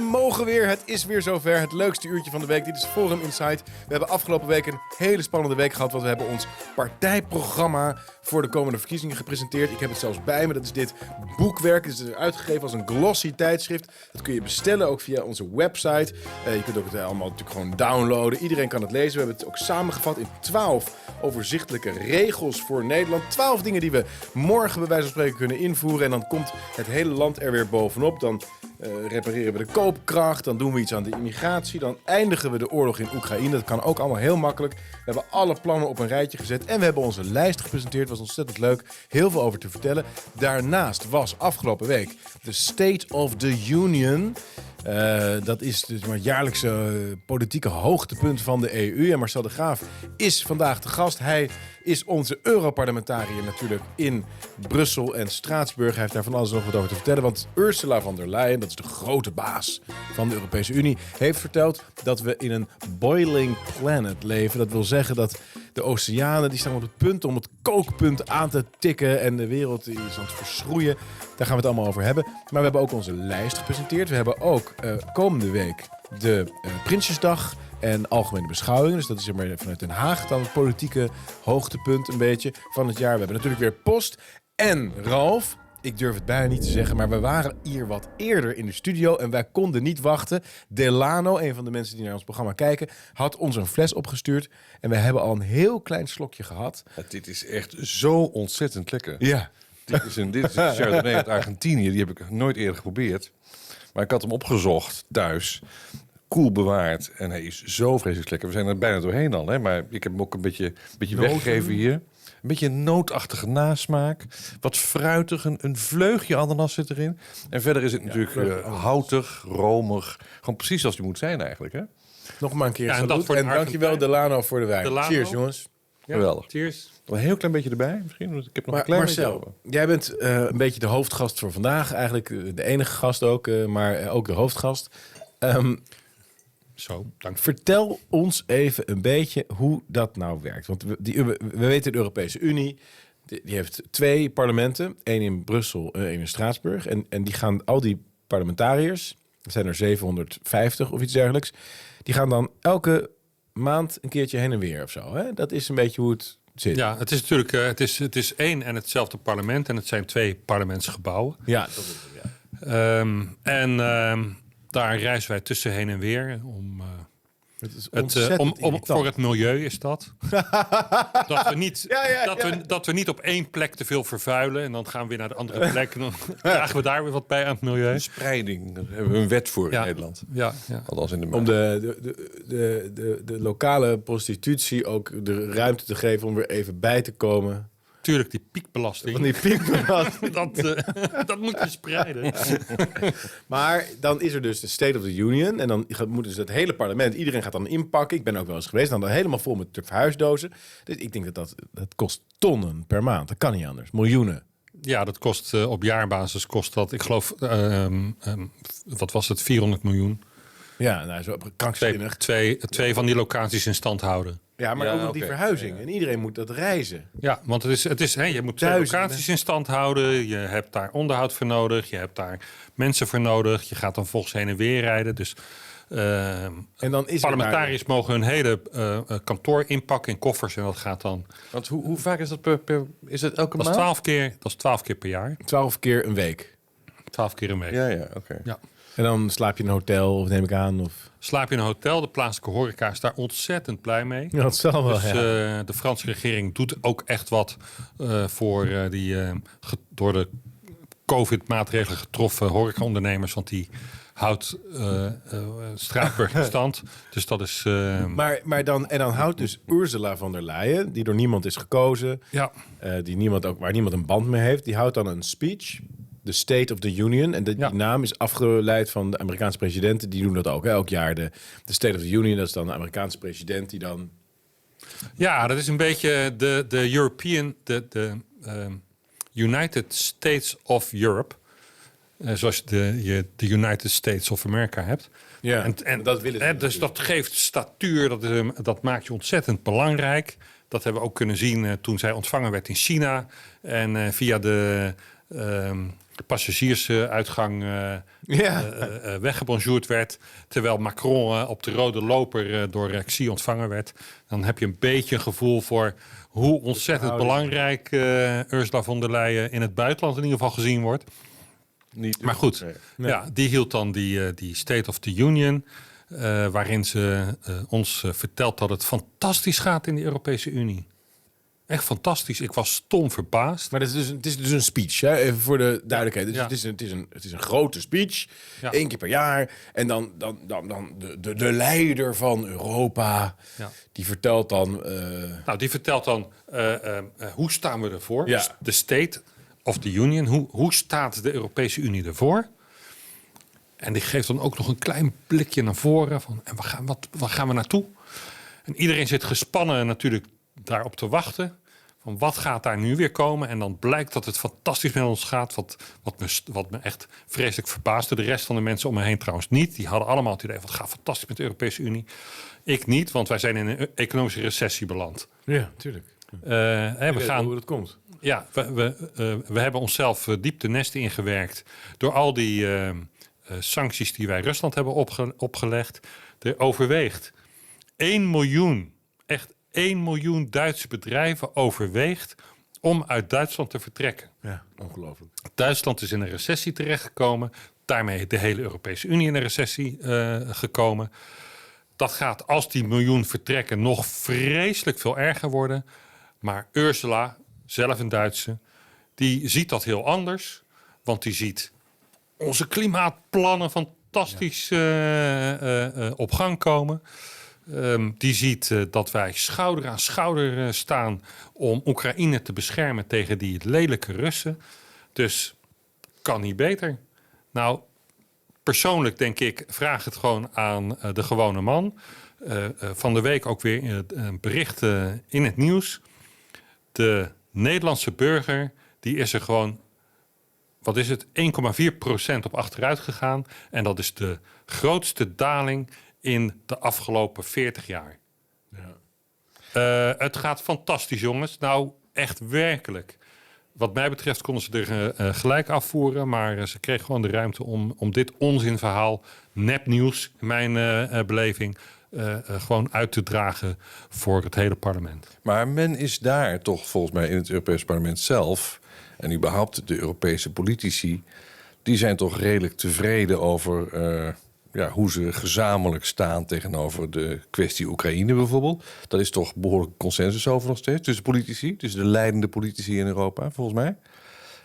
Mogen weer. Het is weer zover. Het leukste uurtje van de week. Dit is Forum Insight. We hebben afgelopen week een hele spannende week gehad. Want we hebben ons partijprogramma voor de komende verkiezingen gepresenteerd. Ik heb het zelfs bij me. Dat is dit boekwerk. Het is uitgegeven als een glossy tijdschrift. Dat kun je bestellen ook via onze website. Eh, je kunt ook het allemaal natuurlijk gewoon downloaden. Iedereen kan het lezen. We hebben het ook samengevat in 12 overzichtelijke regels voor Nederland. 12 dingen die we morgen bij wijze van spreken kunnen invoeren. En dan komt het hele land er weer bovenop. Dan eh, repareren we de koopkracht. Dan doen we iets aan de immigratie. Dan eindigen we de oorlog in Oekraïne. Dat kan ook allemaal heel makkelijk. We hebben alle plannen op een rijtje gezet. En we hebben onze lijst gepresenteerd. was ontzettend leuk. Heel veel over te vertellen. Daarnaast was afgelopen week de State of the Union. Uh, dat is dus maar het jaarlijkse uh, politieke hoogtepunt van de EU. En Marcel de Graaf is vandaag de gast. Hij is onze Europarlementariër natuurlijk in Brussel en Straatsburg. Hij heeft daar van alles nog wat over te vertellen. Want Ursula von der Leyen, dat is de grote baas van de Europese Unie, heeft verteld dat we in een boiling planet leven. Dat wil zeggen dat de oceanen die staan op het punt om het kookpunt aan te tikken. En de wereld is aan het verschroeien. Daar gaan we het allemaal over hebben. Maar we hebben ook onze lijst gepresenteerd. We hebben ook uh, komende week de uh, Prinsjesdag en algemene beschouwingen. Dus dat is maar vanuit Den Haag dan het politieke hoogtepunt een beetje van het jaar. We hebben natuurlijk weer Post en Ralf. Ik durf het bijna niet te zeggen, maar we waren hier wat eerder in de studio en wij konden niet wachten. Delano, een van de mensen die naar ons programma kijken, had ons een fles opgestuurd en we hebben al een heel klein slokje gehad. Ja, dit is echt zo ontzettend lekker. Ja. Dit is een, dit is een Chardonnay uit Argentinië, die heb ik nooit eerder geprobeerd. Maar ik had hem opgezocht thuis koel bewaard. En hij is zo vreselijk lekker. We zijn er bijna doorheen al, hè? maar ik heb hem ook een beetje, een beetje weggegeven hier. Een beetje een nootachtige nasmaak. Wat fruitig, een, een vleugje ananas zit erin. En verder is het natuurlijk uh, houtig, romig. Gewoon precies zoals die moet zijn eigenlijk. Hè? Nog maar een keer ja, en, dat voor en dankjewel Delano voor de wijn. Delano. Cheers jongens. Ja, Geweldig. Cheers. Een heel klein beetje erbij misschien. Want ik heb nog maar, een klein Marcel, jij bent uh, een beetje de hoofdgast voor vandaag. Eigenlijk de enige gast ook, uh, maar ook de hoofdgast. Um, zo, dank. Vertel ons even een beetje hoe dat nou werkt. Want we, die, we weten de Europese Unie, die, die heeft twee parlementen. één in Brussel en één in Straatsburg. En, en die gaan al die parlementariërs, er zijn er 750 of iets dergelijks, die gaan dan elke maand een keertje heen en weer of zo. Hè? Dat is een beetje hoe het zit. Ja, het is natuurlijk uh, het is, het is één en hetzelfde parlement en het zijn twee parlementsgebouwen. Ja, dat is het, ja. Um, en um, daar reizen wij tussen heen en weer om. Uh, het, het uh, om, om, voor het milieu is dat. dat, we niet, ja, ja, dat, we, dat we niet op één plek te veel vervuilen. En dan gaan we weer naar de andere plek. En dan dragen we daar weer wat bij aan het milieu. De spreiding, daar hebben we een wet voor in Nederland. Ja, ja. Althans in de om de, de, de, de, de lokale prostitutie ook de ruimte te geven om weer even bij te komen. Tuurlijk, die piekbelasting. Van die piekbelasting. dat, uh, dat moet je spreiden. maar dan is er dus de State of the Union. En dan moet dus het hele parlement, iedereen gaat dan inpakken. Ik ben ook wel eens geweest, dan, dan helemaal vol met verhuisdozen. Dus ik denk dat, dat dat kost tonnen per maand. Dat kan niet anders. Miljoenen. Ja, dat kost uh, op jaarbasis kost dat, ik geloof, uh, um, wat was het, 400 miljoen. Ja, nou, zo krankzinnig. Twee, twee, twee van die locaties in stand houden. Ja, maar ja, ook nog okay. die verhuizing. En iedereen moet dat reizen. Ja, want het is, het is, hè, je moet twee locaties in stand houden. Je hebt daar onderhoud voor nodig. Je hebt daar mensen voor nodig. Je gaat dan volgens heen en weer rijden. Dus uh, en dan is parlementariërs mogen hun hele uh, kantoor inpakken in koffers. En dat gaat dan... Want hoe, hoe vaak is dat per, per is het elke dat maand? Is 12 keer, dat is twaalf keer per jaar. Twaalf keer een week? Twaalf keer een week. Ja, ja, oké. Okay. Ja. En dan slaap je in een hotel, of neem ik aan? Of... Slaap je in een hotel. De plaatselijke horeca is daar ontzettend blij mee. Ja, dat zal wel, dus, ja. uh, de Franse regering doet ook echt wat uh, voor uh, die door de COVID-maatregelen getroffen horecaondernemers. Want die houdt Straatsburg in stand. Dus dat is... Maar, maar dan, en dan houdt dus Ursula von der Leyen, die door niemand is gekozen. Ja. die niemand ook, waar niemand een band mee heeft. Die houdt dan een speech de State of the Union. En de, ja. die naam is afgeleid van de Amerikaanse presidenten. Die doen dat ook hè, elk jaar. De, de State of the Union, dat is dan de Amerikaanse president die dan... Ja, dat is een beetje de, de European... De, de uh, United States of Europe. Uh, zoals de, je de United States of America hebt. Ja, en, en dat willen ze hè, Dus dat geeft statuur, dat, is, dat maakt je ontzettend belangrijk. Dat hebben we ook kunnen zien uh, toen zij ontvangen werd in China. En uh, via de... Um, passagiersuitgang ja. weggebonjourd werd. Terwijl Macron op de rode loper door Xi ontvangen werd. Dan heb je een beetje een gevoel voor hoe ontzettend belangrijk Ursula von der Leyen in het buitenland in ieder geval gezien wordt. Niet, maar goed, Ja, die hield dan die, die State of the Union. waarin ze ons vertelt dat het fantastisch gaat in de Europese Unie. Echt fantastisch. Ik was stom verbaasd. Maar het is dus, het is dus een speech, hè? even voor de duidelijkheid. Dus het, is een, het, is een, het is een grote speech, ja. één keer per jaar. En dan, dan, dan, dan de, de, de leider van Europa, die vertelt dan... Uh... Nou, die vertelt dan, uh, hoe staan we ervoor? De State of the Union, hoe, hoe staat de Europese Unie ervoor? En die geeft dan ook nog een klein blikje naar voren. Van, en waar gaan, wat, waar gaan we naartoe? En iedereen zit gespannen natuurlijk daarop te wachten. Van wat gaat daar nu weer komen? En dan blijkt dat het fantastisch met ons gaat. Wat, wat, me, wat me echt vreselijk verbaasde. De rest van de mensen om me heen trouwens niet. Die hadden allemaal het idee van het gaat fantastisch met de Europese Unie. Ik niet, want wij zijn in een economische recessie beland. Ja, tuurlijk. Uh, we gaan, hoe dat komt. Ja, we, we, uh, we hebben onszelf uh, diep de nesten ingewerkt door al die sancties die wij Rusland hebben opge opgelegd. Er overweegt 1 miljoen, echt 1 miljoen Duitse bedrijven overweegt om uit Duitsland te vertrekken. Ja, ongelooflijk. Duitsland is in een recessie terechtgekomen. Daarmee de hele Europese Unie in een recessie uh, gekomen. Dat gaat als die miljoen vertrekken nog vreselijk veel erger worden. Maar Ursula, zelf een Duitse, die ziet dat heel anders. Want die ziet onze klimaatplannen fantastisch uh, uh, op gang komen. Um, die ziet uh, dat wij schouder aan schouder uh, staan om Oekraïne te beschermen tegen die lelijke Russen. Dus kan niet beter. Nou, persoonlijk denk ik, vraag het gewoon aan uh, de gewone man. van de week ook weer een bericht in het nieuws. De Nederlandse burger, die is er gewoon, wat is het, 1,4% op achteruit gegaan. En dat is de grootste daling in de afgelopen 40 jaar. Ja. Uh, het gaat fantastisch, jongens. Nou, echt werkelijk. Wat mij betreft konden ze er uh, gelijk afvoeren, maar ze kregen gewoon de ruimte om, om dit onzinverhaal, nepnieuws, in mijn beleving, gewoon uit te dragen voor het hele parlement. Maar men is daar toch volgens mij in het Europees Parlement zelf en überhaupt de Europese politici, die zijn toch redelijk tevreden over ja, hoe ze gezamenlijk staan tegenover de kwestie Oekraïne bijvoorbeeld. Dat is toch behoorlijk consensus over nog steeds tussen politici, tussen de leidende politici in Europa, volgens mij.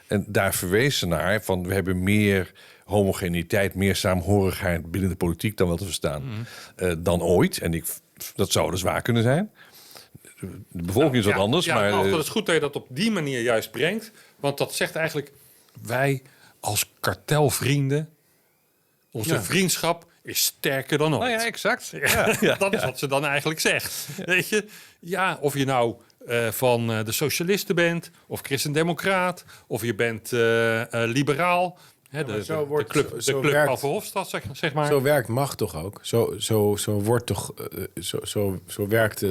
En daar verwees ze naar van we hebben meer homogeniteit, meer saamhorigheid binnen de politiek dan wel te verstaan mhm. eh, dan ooit. En ik, dat zou dus waar kunnen zijn. De bevolking is wat nou, anders. Ja, maar nou, dat is goed dat je dat op die manier juist brengt. Want dat zegt eigenlijk wij als kartelvrienden onze vriendschap is sterker dan ooit. Nou ja, exact. Ja, dat is wat ze dan eigenlijk zegt. Weet je? Ja, of je nou uh, van uh, de socialisten bent, of christendemocraat, of je bent uh, liberaal. Hè, de, de, wordt, de, club, zo, de club werkt, Hofstad, zeg, zeg, maar. Zo werkt macht toch ook? Zo, zo, zo wordt toch... zo, zo, zo werkt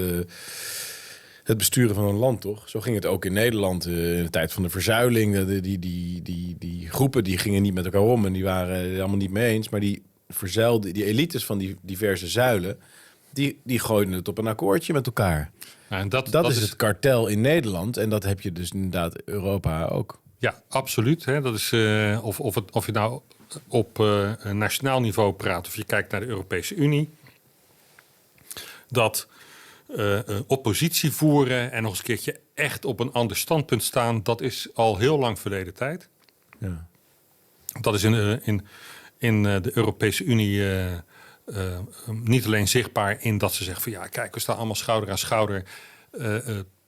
het besturen van een land, toch? Zo ging het ook in Nederland uh, in de tijd van de verzuiling. Die, die, die, die, die groepen die gingen niet met elkaar om en die waren het allemaal niet mee eens. Maar die verzuilde, die elites van die diverse zuilen, die, die gooiden het op een akkoordje met elkaar. en dat, dat, is, het kartel in Nederland. En dat heb je dus inderdaad Europa ook. Ja, absoluut. Hè. Dat is, uh, of, of, het, of je nou op uh, nationaal niveau praat of je kijkt naar de Europese Unie. Dat uh, oppositie voeren en nog eens een keertje echt op een ander standpunt staan, dat is al heel lang verleden tijd. Ja. Dat is in, in, in de Europese Unie niet alleen zichtbaar in dat ze zeggen van ja, kijk, we staan allemaal schouder aan schouder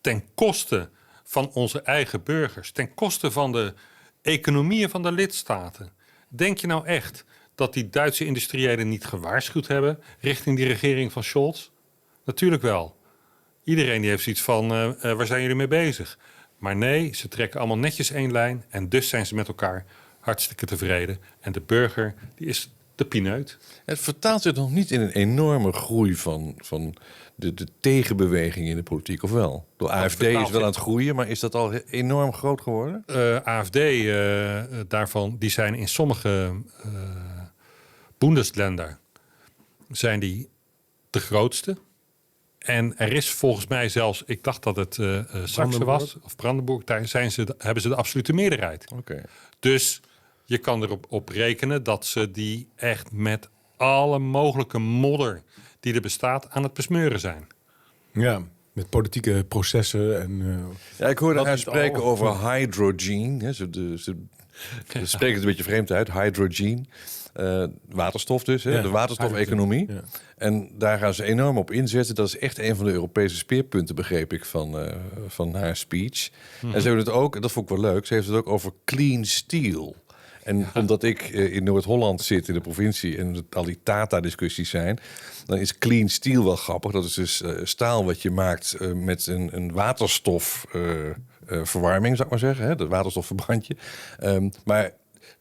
ten koste van onze eigen burgers, ten koste van de economieën van de lidstaten. Denk je nou echt dat die Duitse industriëlen niet gewaarschuwd hebben richting die regering van Scholz? Natuurlijk wel. Iedereen die heeft zoiets van, waar zijn jullie mee bezig? Maar nee, ze trekken allemaal netjes één lijn en dus zijn ze met elkaar hartstikke tevreden. En de burger, die is de pineut. Het vertaalt zich nog niet in een enorme groei van, van de, de tegenbeweging in de politiek, of wel? De AFD is wel aan het groeien, maar is dat al enorm groot geworden? Uh, AFD, uh, daarvan, die zijn in sommige uh, Bundesländer zijn die de grootste. En er is volgens mij zelfs, ik dacht dat het uh, Saxe was, of Brandenburg, daar zijn ze, hebben ze de absolute meerderheid. Oké. Dus je kan erop op rekenen dat ze die echt met alle mogelijke modder die er bestaat aan het besmeuren zijn. Ja, met politieke processen. En, uh, ja, ik hoorde haar spreken over hydrogen. Ze, de, ze, ze spreken het een beetje vreemd uit, hydrogen. Uh, waterstof dus, hè? de waterstofeconomie. Ja. En daar gaan ze enorm op inzetten. Dat is echt een van de Europese speerpunten, begreep ik, van, uh, van haar speech. En ze hebben het ook, dat vond ik wel leuk, ze heeft het ook over clean steel. En omdat ik uh, in Noord-Holland zit, in de provincie, en al die Tata-discussies zijn, dan is clean steel wel grappig. Dat is dus uh, staal wat je maakt uh, met een, een waterstofverwarming, zou ik maar zeggen. Hè? Dat waterstofverbrandje. Um, maar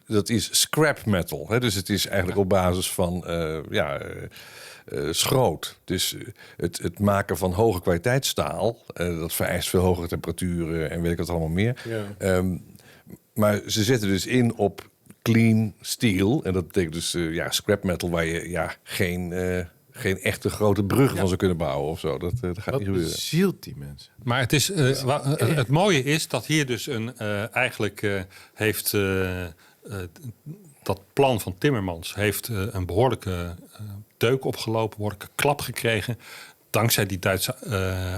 dat is scrap metal. Hè? Dus het is eigenlijk op basis van ja, schroot. Dus het, het maken van hoge kwaliteitsstaal, dat vereist veel hogere temperaturen en weet ik wat allemaal meer. Ja. Um, maar ze zetten dus in op clean steel. En dat betekent dus uh, ja, scrap metal waar je ja, geen, uh, geen echte grote bruggen van zou kunnen bouwen of zo. Dat, uh, dat gaat Wat niet gebeuren. zielt die mensen? Maar het, is, het mooie is dat hier dus een eigenlijk heeft dat plan van Timmermans heeft een behoorlijke deuk opgelopen, behoorlijke klap gekregen. Dankzij die Duitse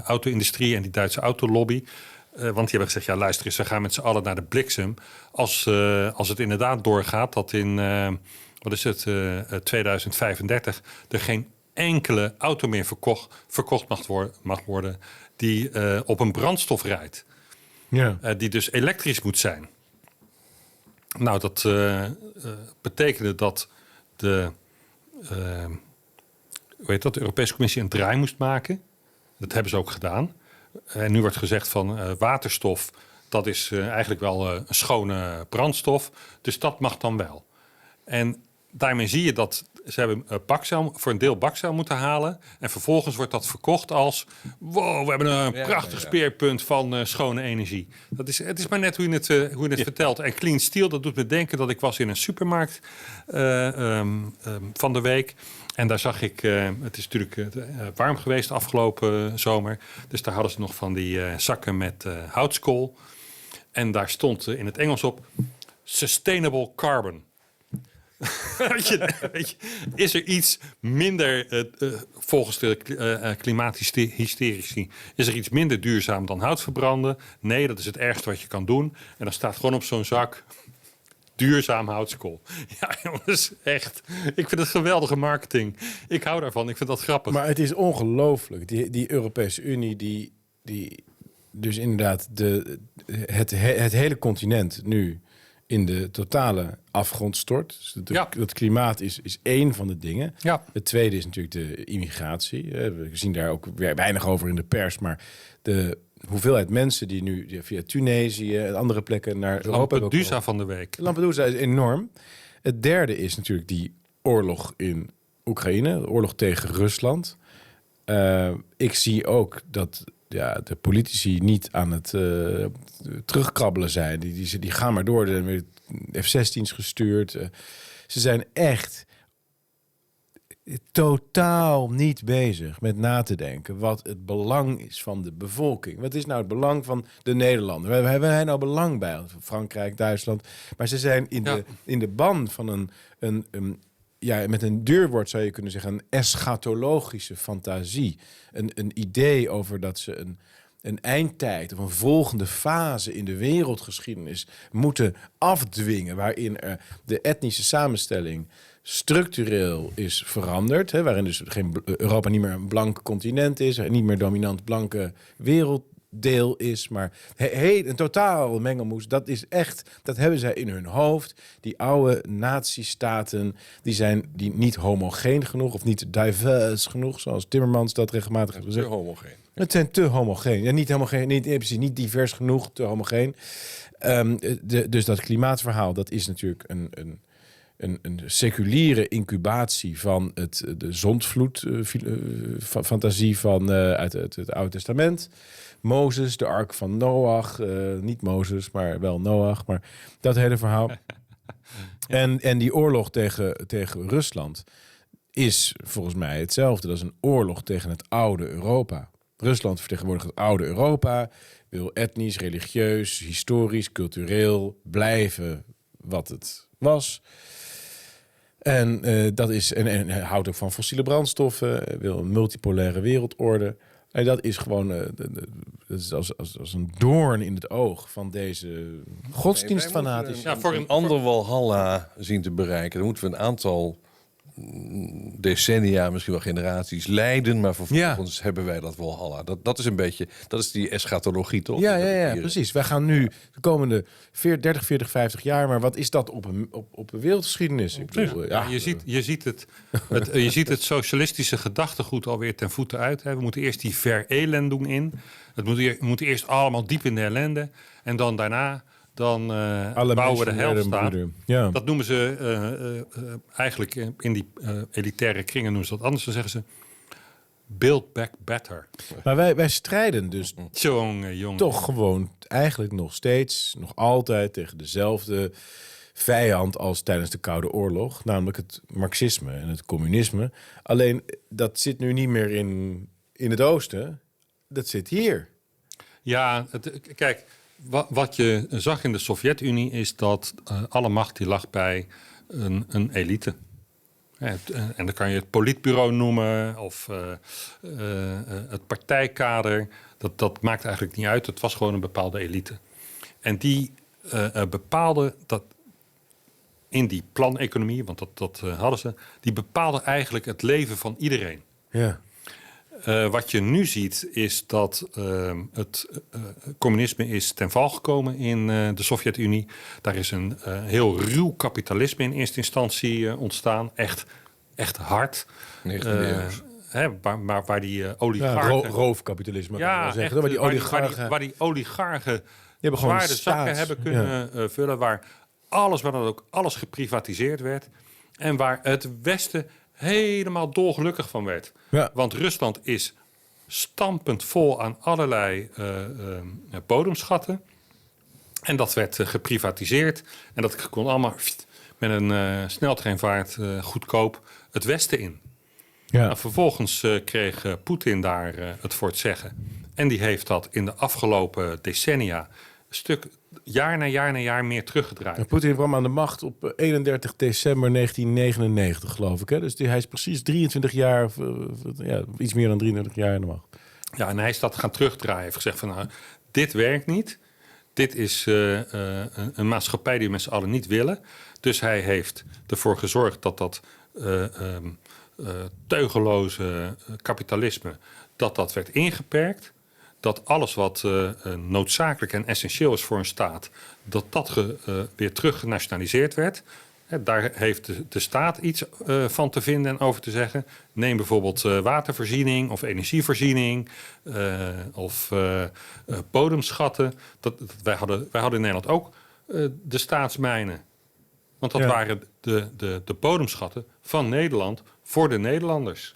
auto-industrie en die Duitse autolobby. Uh, want die hebben gezegd, ja luister eens, we gaan met z'n allen naar de bliksem. Als, uh, als het inderdaad doorgaat dat in, uh, wat is het, 2035 er geen enkele auto meer verkocht, verkocht mag, wor mag worden die op een brandstof rijdt. Ja. die dus elektrisch moet zijn. Nou, dat betekende dat de, hoe heet dat, de Europese Commissie een draai moest maken. Dat hebben ze ook gedaan. En nu wordt gezegd van uh, waterstof, dat is uh, eigenlijk wel een schone brandstof. Dus dat mag dan wel. En daarmee zie je dat ze hebben voor een deel bakzaal moeten halen. En vervolgens wordt dat verkocht als... wow, we hebben een ja, prachtig ja, ja. speerpunt van schone energie. Dat is, het is maar net hoe je het, hoe je het vertelt. En clean steel, dat doet me denken dat ik was in een supermarkt um, um, van de week... En daar zag ik, uh, het is natuurlijk uh, warm geweest afgelopen zomer. Dus daar hadden ze nog van die zakken met houtskool. En daar stond in het Engels op Sustainable Carbon. is er iets minder, volgens de klimaathysterici, is er iets minder duurzaam dan hout verbranden? Nee, dat is het ergste wat je kan doen. En dan staat gewoon op zo'n zak duurzaam houtskool. Ja, jongens, echt. Ik vind het geweldige marketing. Ik hou daarvan. Ik vind dat grappig. Maar het is ongelooflijk. Die, die Europese Unie, die, die dus inderdaad de, het, het hele continent nu in de totale afgrond stort. Dus de, ja. Het klimaat is, is één van de dingen. Ja. Het tweede is natuurlijk de immigratie. We zien daar ook weinig over in de pers, maar de hoeveelheid mensen die nu via Tunesië en andere plekken naar Europa... Lampedusa van de week. Lampedusa is enorm. Het derde is natuurlijk die oorlog in Oekraïne, de oorlog tegen Rusland. Uh, ik zie ook dat ja, de politici niet aan het uh, terugkrabbelen zijn. Die, die, die gaan maar door. De F-16's gestuurd. Uh, ze zijn echt totaal niet bezig met na te denken wat het belang is van de bevolking. Wat is nou het belang van de Nederlander? Waar hebben wij nou belang bij? Frankrijk, Duitsland. Maar ze zijn in, ja. de, in de ban van een, een, een ja, met een duurwoord zou je kunnen zeggen, een eschatologische fantasie. Een, een idee over dat ze een, een eindtijd of een volgende fase in de wereldgeschiedenis moeten afdwingen, waarin er de etnische samenstelling structureel is veranderd. Hè, waarin dus geen, Europa niet meer een blank continent is, niet meer dominant blanke werelddeel is, maar he, een totaal mengelmoes. Dat is echt, dat hebben zij in hun hoofd. Die oude nazistaten, die zijn die niet homogeen genoeg of niet diverse genoeg, zoals Timmermans dat regelmatig heeft gezegd. Te homogeen. Het zijn te homogeen. Ja, niet homogeen, niet, precies, niet divers genoeg, te homogeen. Um, de, dus dat klimaatverhaal, dat is natuurlijk een, een een, een seculiere incubatie van het, de zondvloed-fantasie uh, van, uh, uit, uit, het Oude Testament. Mozes, de ark van Noach. Uh, niet Mozes, maar wel Noach. Maar dat hele verhaal. en, en die oorlog tegen, tegen Rusland is volgens mij hetzelfde. Dat is een oorlog tegen het oude Europa. Rusland vertegenwoordigt het oude Europa, wil etnisch, religieus, historisch, cultureel blijven wat het was. En uh, dat is en, en houdt ook van fossiele brandstoffen, wil een multipolaire wereldorde. En dat is gewoon uh, dat is als, als, als een doorn in het oog van deze godsdienstfanatici. Ja, voor een ander Walhalla zien te bereiken, dan moeten we een aantal decennia, misschien wel generaties lijden, maar vervolgens hebben wij dat Walhalla. Dat, dat is een beetje, dat is die eschatologie toch? Ja, ja, ja, precies. Wij gaan nu de komende 30, 40, 50 jaar, maar wat is dat op een, op, op een wereldgeschiedenis? Ik bedoel, ja. Je, ziet, je, ziet het, het, je ziet het socialistische gedachtegoed alweer ten voeten uit. Hè. We moeten eerst die verelending in. Het moet, we moeten eerst allemaal diep in de ellende en dan daarna dan uh, bouwen we de helft Ja. Dat noemen ze uh, uh, eigenlijk in die elitaire kringen noemen ze dat anders. Dan zeggen ze build back better. Maar wij, wij strijden dus jongen, jongen. toch gewoon eigenlijk nog steeds, nog altijd tegen dezelfde vijand als tijdens de Koude Oorlog, namelijk het marxisme en het communisme. Alleen dat zit nu niet meer in, in het oosten, dat zit hier. Ja, het, kijk, wat je zag in de Sovjet-Unie is dat uh, alle macht die lag bij een, een elite. En, en dan kan je het politbureau noemen of uh, het partijkader. Dat, dat maakt eigenlijk niet uit. Het was gewoon een bepaalde elite. En die bepaalde dat in die planeconomie, want dat, dat hadden ze, die bepaalde eigenlijk het leven van iedereen. Ja. Uh, wat je nu ziet is dat uh, het uh, communisme is ten val gekomen in de Sovjet-Unie. Daar is een heel ruw kapitalisme in eerste instantie ontstaan. Echt, echt hard. Hè, waar, waar, die oligarchen... Ja, roofkapitalisme, ja, zeggen. Echt, waar, die oligarchen... Waar die, waar die oligarchen die zwaarde zakken hebben kunnen ja. vullen. Waar alles, waar dan ook alles geprivatiseerd werd. En waar het Westen helemaal dolgelukkig van werd. Ja. Want Rusland is stampend vol aan allerlei uh, uh, bodemschatten. En dat werd uh, geprivatiseerd. En dat kon allemaal met een sneltreinvaart goedkoop het Westen in. Ja. Nou, vervolgens kreeg Poetin daar het voor het zeggen. En die heeft dat in de afgelopen decennia stuk jaar na jaar na jaar meer teruggedraaid. Poetin kwam aan de macht op 31 eh, december 1999, geloof ik. Hè? Dus die, hij is precies 23 jaar, ja, iets meer dan 33 jaar aan de macht. Ja, en hij is dat gaan terugdraaien. Hij heeft gezegd van nou, dit werkt niet. Dit is uh, uh, een maatschappij die we met z'n allen niet willen. Dus hij heeft ervoor gezorgd dat dat uh, um, teugeloze kapitalisme dat dat werd ingeperkt dat alles wat uh, noodzakelijk en essentieel is voor een staat, dat dat ge, uh, weer terug genationaliseerd werd. daar heeft de, de, staat iets uh, van te vinden en over te zeggen. Neem bijvoorbeeld watervoorziening of energievoorziening of bodemschatten. Dat, dat, wij, hadden, wij hadden in Nederland ook de staatsmijnen. Want dat waren de, de, de bodemschatten van Nederland voor de Nederlanders.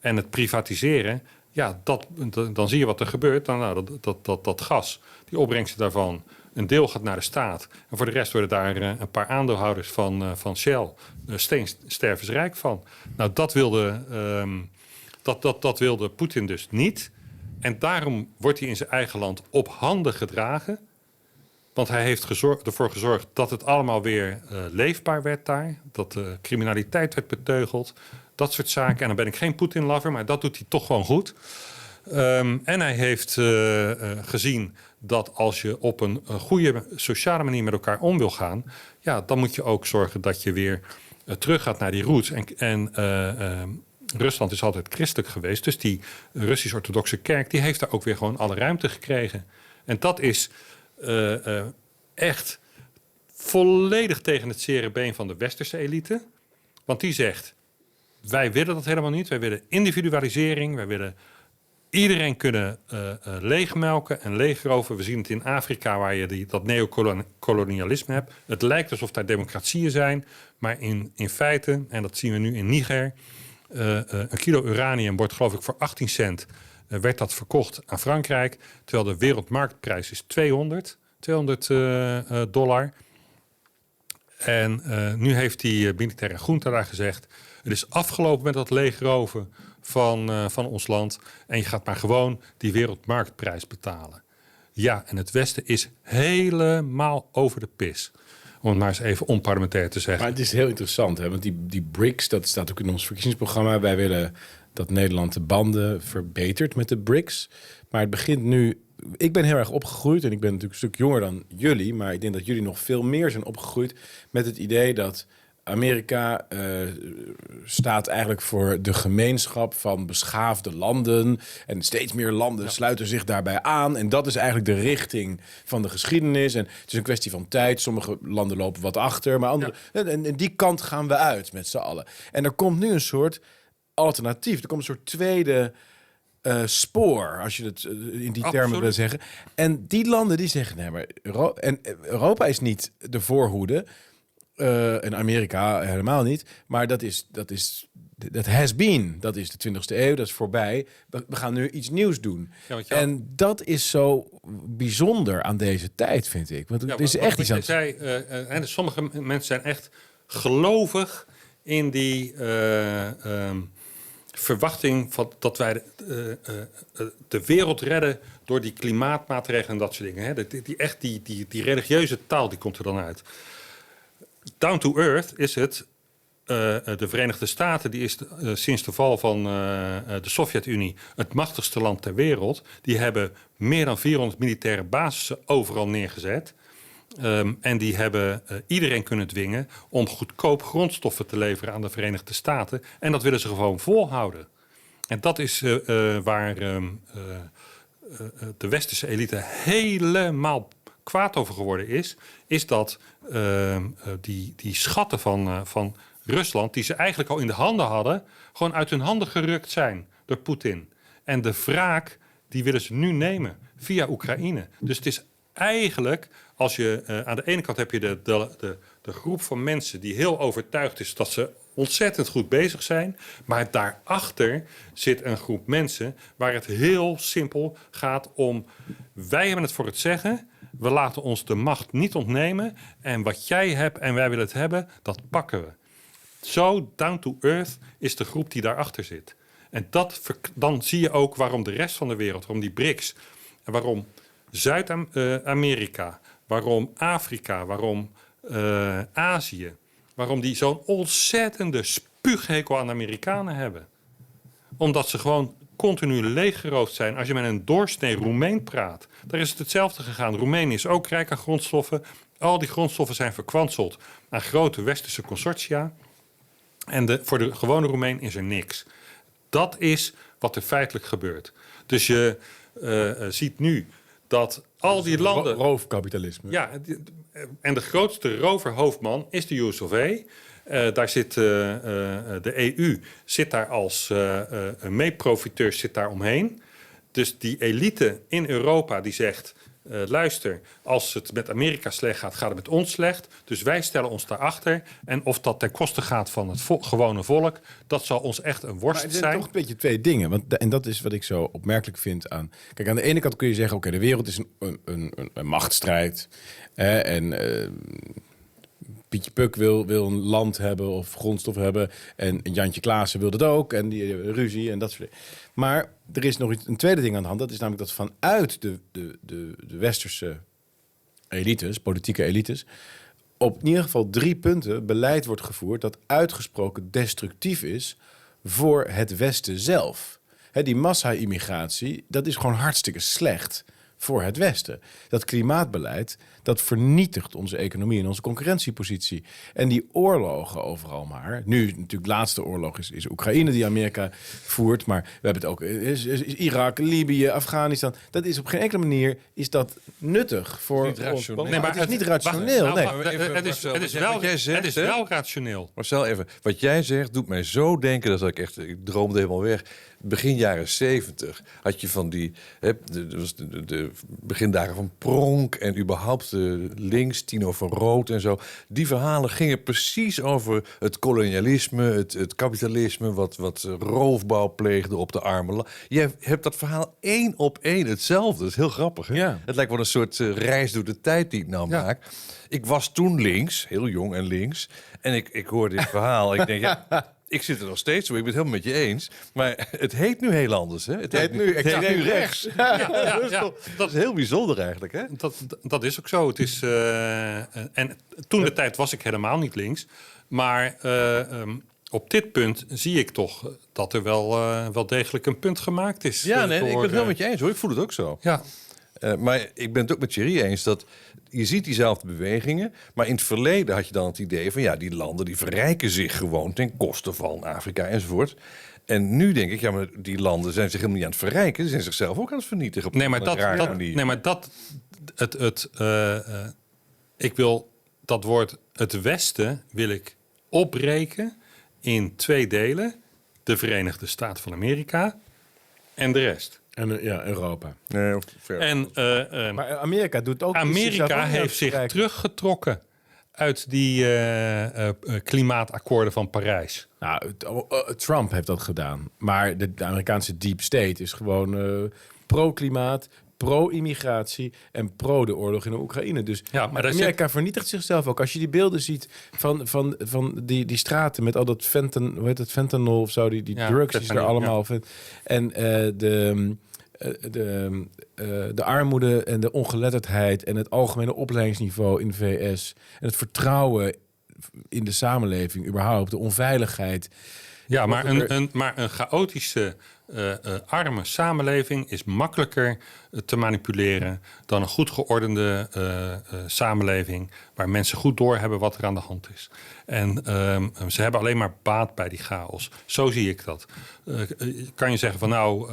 En het privatiseren ja, dat, dan zie je wat er gebeurt. Dan, nou, dat, dat, dat, dat gas, die opbrengsten daarvan, een deel gaat naar de staat. En voor de rest worden daar uh, een paar aandeelhouders van, uh, van Shell uh, steenstervensrijk van. Nou, dat wilde, um, dat, dat, dat wilde Poetin dus niet. En daarom wordt hij in zijn eigen land op handen gedragen. Want hij heeft ervoor gezorgd dat het allemaal weer leefbaar werd daar. Dat de criminaliteit werd beteugeld. Dat soort zaken. En dan ben ik geen Poetin-lover, maar dat doet hij toch gewoon goed. Um, en hij heeft uh, uh, gezien dat als je op een, goede sociale manier met elkaar om wil gaan, ja, dan moet je ook zorgen dat je weer uh, terug gaat naar die roots. En, en ehm, Rusland is altijd christelijk geweest, dus die Russisch-orthodoxe kerk die heeft daar ook weer gewoon alle ruimte gekregen. En dat is echt volledig tegen het zere van de westerse elite. Want die zegt: wij willen dat helemaal niet. Wij willen individualisering. Wij willen iedereen kunnen uh, uh, leegmelken en leegroven. We zien het in Afrika, waar je die, dat neocolonialisme hebt. Het lijkt alsof daar democratieën zijn, maar in, in feite, en dat zien we nu in Niger, uh, een kilo uranium wordt geloof ik voor 18 cent werd dat verkocht aan Frankrijk, terwijl de wereldmarktprijs is 200, 200 dollar. En nu heeft die militaire groente daar gezegd: het is afgelopen met dat leegroven van, uh, van ons land. En je gaat maar gewoon die wereldmarktprijs betalen. Ja, en het Westen is helemaal over de pis. Om het maar eens even onparlementair te zeggen. Maar het is heel interessant, hè? want die, die BRICS, dat staat ook in ons verkiezingsprogramma. Wij willen dat Nederland de banden verbetert met de BRICS. Maar het begint nu. Ik ben heel erg opgegroeid en ik ben natuurlijk een stuk jonger dan jullie. Maar ik denk dat jullie nog veel meer zijn opgegroeid met het idee dat Amerika uh, staat eigenlijk voor de gemeenschap van beschaafde landen. En steeds meer landen sluiten zich daarbij aan. En dat is eigenlijk de richting van de geschiedenis. En het is een kwestie van tijd. Sommige landen lopen wat achter, maar andere. En, en, die kant gaan we uit met z'n allen. En er komt nu een soort alternatief. Er komt een soort tweede. Uh, spoor, als je het uh, in die termen wil zeggen. En die landen die zeggen, nee, maar Euro en Europa is niet de voorhoede. Uh, in Amerika helemaal niet. Maar dat is, dat is, dat has been. Dat is de 20e eeuw, dat is voorbij. We, gaan nu iets nieuws doen. Ja, en dat is zo bijzonder aan deze tijd, vind ik. Want het is echt iets aan zei, uh, uh, Sommige mensen zijn echt gelovig in die um, verwachting van dat wij de, de, wereld redden door die klimaatmaatregelen en dat soort dingen. Hè? Die, die, echt die, die, die religieuze taal die komt er dan uit. Down to earth is het. Uh, de Verenigde Staten die is uh, sinds de val van uh, de Sovjet-Unie het machtigste land ter wereld. Die hebben meer dan 400 militaire basissen overal neergezet. Um, en die hebben iedereen kunnen dwingen om goedkoop grondstoffen te leveren aan de Verenigde Staten. En dat willen ze gewoon volhouden. En dat is waar um, de westerse elite helemaal kwaad over geworden is, is dat uh, die, die schatten van, uh, van Rusland, die ze eigenlijk al in de handen hadden, gewoon uit hun handen gerukt zijn door Poetin. En de wraak, die willen ze nu nemen via Oekraïne. Dus het is eigenlijk, als je uh, aan de ene kant heb je de, de, de, de groep van mensen die heel overtuigd is dat ze ontzettend goed bezig zijn. Maar daarachter zit een groep mensen waar het heel simpel gaat om: wij hebben het voor het zeggen. We laten ons de macht niet ontnemen. En wat jij hebt en wij willen het hebben, dat pakken we. Zo down to earth is de groep die daarachter zit. En dat, dan zie je ook waarom de rest van de wereld, waarom die BRICS, waarom Zuid-Amerika, waarom Afrika, waarom uh, Azië, waarom die zo'n ontzettende spuughekel aan Amerikanen hebben. Omdat ze gewoon continu leeggeroofd zijn. Als je met een doorsnee Roemeen praat, daar is het hetzelfde gegaan. Roemenië is ook rijk aan grondstoffen. Al die grondstoffen zijn verkwanseld aan grote westerse consortia. En de, voor de gewone Roemeen is er niks. Dat is wat er feitelijk gebeurt. Dus je uh, ziet nu dat al die landen. roofkapitalisme. Ja, en de grootste roverhoofdman is de USOV. Uh, daar zit uh, uh, de EU zit daar als meeprofiteur zit daar omheen. Dus die elite in Europa die zegt... luister, als het met Amerika slecht gaat, gaat het met ons slecht. Dus wij stellen ons daarachter. En of dat ten koste gaat van het vo gewone volk... dat zal ons echt een worst zijn. Er zijn toch een beetje twee dingen. Want, en dat is wat ik zo opmerkelijk vind aan... Kijk, aan de ene kant kun je zeggen... oké, de wereld is een, een, een, een machtsstrijd. en Pietje Puk wil, wil een land hebben of grondstof hebben. En Jantje Klaassen wil dat ook. En die eh, ruzie en dat soort dingen. Maar er is nog iets, een tweede ding aan de hand. Dat is namelijk dat vanuit de, de, de, de westerse elites, politieke elites... op in ieder geval drie punten beleid wordt gevoerd... dat uitgesproken destructief is voor het Westen zelf. He, die massa-immigratie, dat is gewoon hartstikke slecht voor het Westen. Dat klimaatbeleid, dat vernietigt onze economie en onze concurrentiepositie. En die oorlogen overal maar. Nu natuurlijk de laatste oorlog is, is Oekraïne die Amerika voert. Maar we hebben het ook is, is, Irak, Libië, Afghanistan. Dat is op geen enkele manier is dat nuttig voor niet rationeel. Nee, maar het is niet rationeel. nee. het, is, het, is wel, het is wel rationeel. Marcel, even. Wat jij zegt doet mij zo denken dat ik echt... Ik droomde helemaal weg begin jaren 70 had je van die, hè, de, de, de, begindagen van Pronk en überhaupt de links, Tino van Rood en zo. Die verhalen gingen precies over het kolonialisme, het, het kapitalisme, wat, wat roofbouw pleegde op de armen. Je hebt dat verhaal één op één hetzelfde. Dat is heel grappig. Hè? Ja. Het lijkt wel een soort uh, reis door de tijd die ik nou maak. Ik was toen links, heel jong en links. En ik, ik hoorde dit verhaal. ik denk, ja, ik zit er nog steeds zo. Ik ben het helemaal met je eens. Maar het heet nu heel anders. Hè? Het, heet, nu extreem rechts. Ja, ja, ja, dat, is heel bijzonder eigenlijk. Hè? Dat, dat is ook zo. Het is, uh, en toen de tijd was ik helemaal niet links. Maar uh, um, op dit punt zie ik toch dat er wel, uh, wel degelijk een punt gemaakt is. Ja, nee, ik ben het helemaal met je eens hoor. Ik voel het ook zo. Ja. Uh, maar ik ben het ook met Thierry eens dat je ziet diezelfde bewegingen. Maar in het verleden had je dan het idee van ja, die landen die verrijken zich gewoon ten koste van Afrika enzovoort. En nu denk ik, ja, maar die landen zijn zich helemaal niet aan het verrijken. Ze zijn zichzelf ook aan het vernietigen. Op nee, maar dat, dat nee, maar dat, het, het, uh, uh, ik wil dat woord het Westen wil ik opbreken in twee delen: de Verenigde Staten van Amerika en de rest. En eh, ja, Europa. Nee, en, uh, uh, maar Amerika doet ook. Amerika heeft zich teruggetrokken uit die uh, klimaatakkoorden van Parijs. Nou, Trump heeft dat gedaan. Maar de, de Amerikaanse deep state is gewoon pro-klimaat, pro-immigratie en pro de oorlog in de Oekraïne. Dus ja, maar Amerika zit... vernietigt zichzelf ook. Als je die beelden ziet van, van, van die, die straten met al dat fenton, hoe heet het, fentanyl of zo, die, die drugs die er allemaal. Ja. En uh, de, uh, de, uh, de armoede en de ongeletterdheid en het algemene opleidingsniveau in de VS en het vertrouwen in de samenleving überhaupt, de onveiligheid. Ja, maar een, een, maar een chaotische uh, uh, arme samenleving is makkelijker uh, te manipuleren dan een goed geordende samenleving waar mensen goed doorhebben wat er aan de hand is. En ehm, ze hebben alleen maar baat bij die chaos. Zo zie ik dat. kan je zeggen van nou.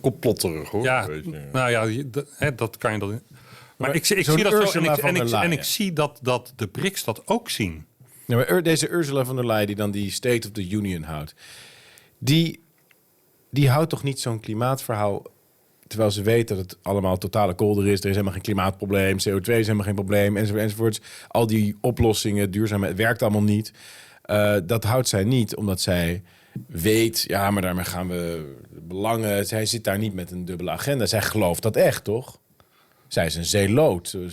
Complotterig hoor. Ja, nou ja, hè, dat kan je dan. Maar, maar ik, ik zie dat zo en ik, en ik, en ik zie dat, dat de BRICS dat ook zien. Ja, maar deze Ursula von der Leyen die dan die State of the Union houdt, die die houdt toch niet zo'n klimaatverhaal terwijl ze weet dat het allemaal totale kolder is. Er is helemaal geen klimaatprobleem. CO2 is helemaal geen probleem. Enzovoort, enzovoort. Al die oplossingen, duurzaamheid, het werkt allemaal niet. Uh, dat houdt zij niet, omdat zij weet... ja, maar daarmee gaan we belangen... Zij zit daar niet met een dubbele agenda. Zij gelooft dat echt, toch? Zij is een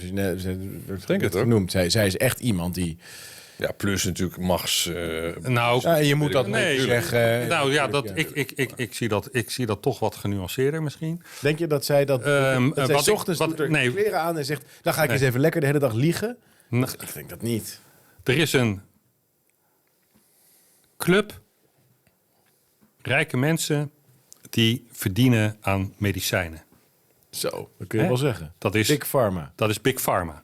je net het genoemd. Zij, zij is echt iemand die... Ja, plus natuurlijk machts. Uh, nou, ja, je moet dat nee, zeggen. Nou ja, dat, ik, ik, ik, ik, zie dat, ik zie dat toch wat genuanceerder misschien. Denk je dat zij dat. Um, dat zij wat ochtends ik, wat, doet er nee. kleren aan en zegt: dan ga ik nee. eens even lekker de hele dag liegen? Nee. Ik denk dat niet. Er is een club rijke mensen die verdienen aan medicijnen. Zo, dat kun je wel zeggen. Dat is Big Pharma. Dat is Big Pharma.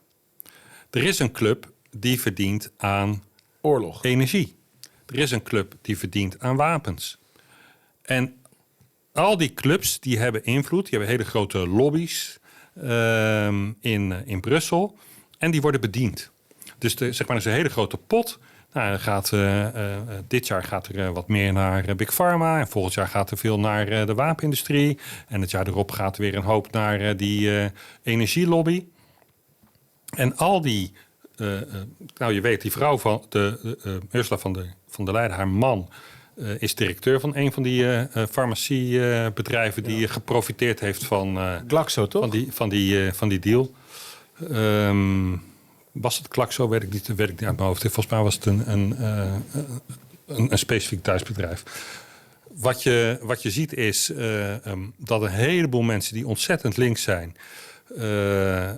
Er is een club die verdient aan oorlog, energie. Er is een club die verdient aan wapens. En al die clubs die hebben invloed, die hebben hele grote lobby's uh, in, in Brussel en die worden bediend. Dus de, zeg maar, is een hele grote pot. Nou, gaat, uh, uh, dit jaar gaat er wat meer naar Big Pharma. En volgend jaar gaat er veel naar de wapenindustrie. En het jaar erop gaat er weer een hoop naar die energielobby. En al die nou, je weet, die vrouw van de uh, Ursula van der, van der Leyen, haar man, is directeur van een van die farmaciebedrijven die geprofiteerd heeft van. Glaxo, toch? Van die, van die, van die deal. Um, was het Glaxo? Weet ik niet, weet ik niet uit mijn hoofd. Volgens mij was het een, een, een, een specifiek thuisbedrijf. Wat je, wat je ziet is um, dat een heleboel mensen die ontzettend links zijn uh, uh,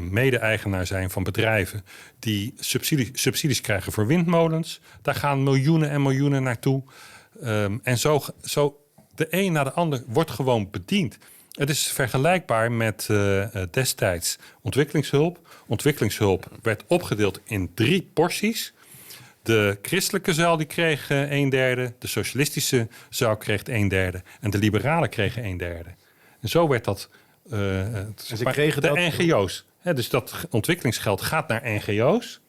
mede-eigenaar zijn van bedrijven die subsidie, subsidies krijgen voor windmolens. Daar gaan miljoenen en miljoenen naartoe. Um, en zo, zo de een na de ander wordt gewoon bediend. Het is vergelijkbaar met destijds ontwikkelingshulp. Ontwikkelingshulp werd opgedeeld in drie porties. De christelijke zuil die kreeg een derde, de socialistische zuil kreeg een derde en de liberalen kregen een derde. En zo werd dat. Uh, ze kregen de dat... NGO's. Hè, dus dat ontwikkelingsgeld gaat naar NGO's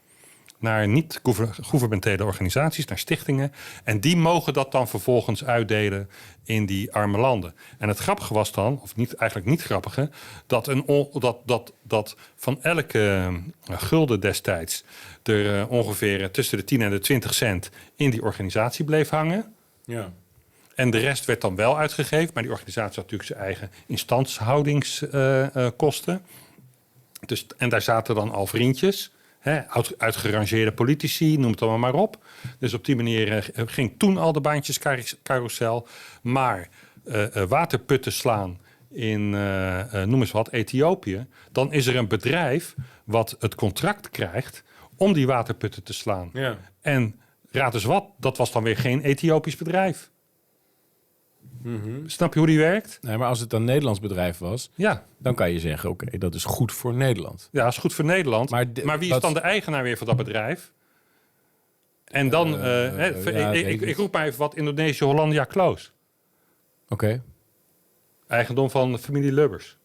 naar niet-gouvernementele organisaties, naar stichtingen. En die mogen dat dan vervolgens uitdelen in die arme landen. En het grappige was dan, of niet, eigenlijk niet grappige, dat, een dat, dat, dat van elke uh, gulden destijds er uh, ongeveer tussen de 10 en de 20 cent in die organisatie bleef hangen. Ja. En de rest werd dan wel uitgegeven, maar die organisatie had natuurlijk zijn eigen instandhoudingskosten. Uh, dus, en daar zaten dan al vriendjes. Uitgerangeerde politici, noem het allemaal maar op. Dus op die manier uh, ging toen al de baantjes carousel. Maar uh, waterputten slaan in, noem eens wat, Ethiopië. Dan is er een bedrijf wat het contract krijgt om die waterputten te slaan. Ja. En raad eens wat, dat was dan weer geen Ethiopisch bedrijf. Mhm. Snap je hoe die werkt? Nee, maar als het een Nederlands bedrijf was, ja. dan kan je zeggen: oké, dat is goed voor Nederland. Ja, dat is goed voor Nederland. Maar, maar wie is dan de eigenaar weer van dat bedrijf? En dan, uh, uh, ja, ik, ik, ik, roep maar even wat Indonesië Hollandia Close. Oké. Eigendom van de familie Lubbers.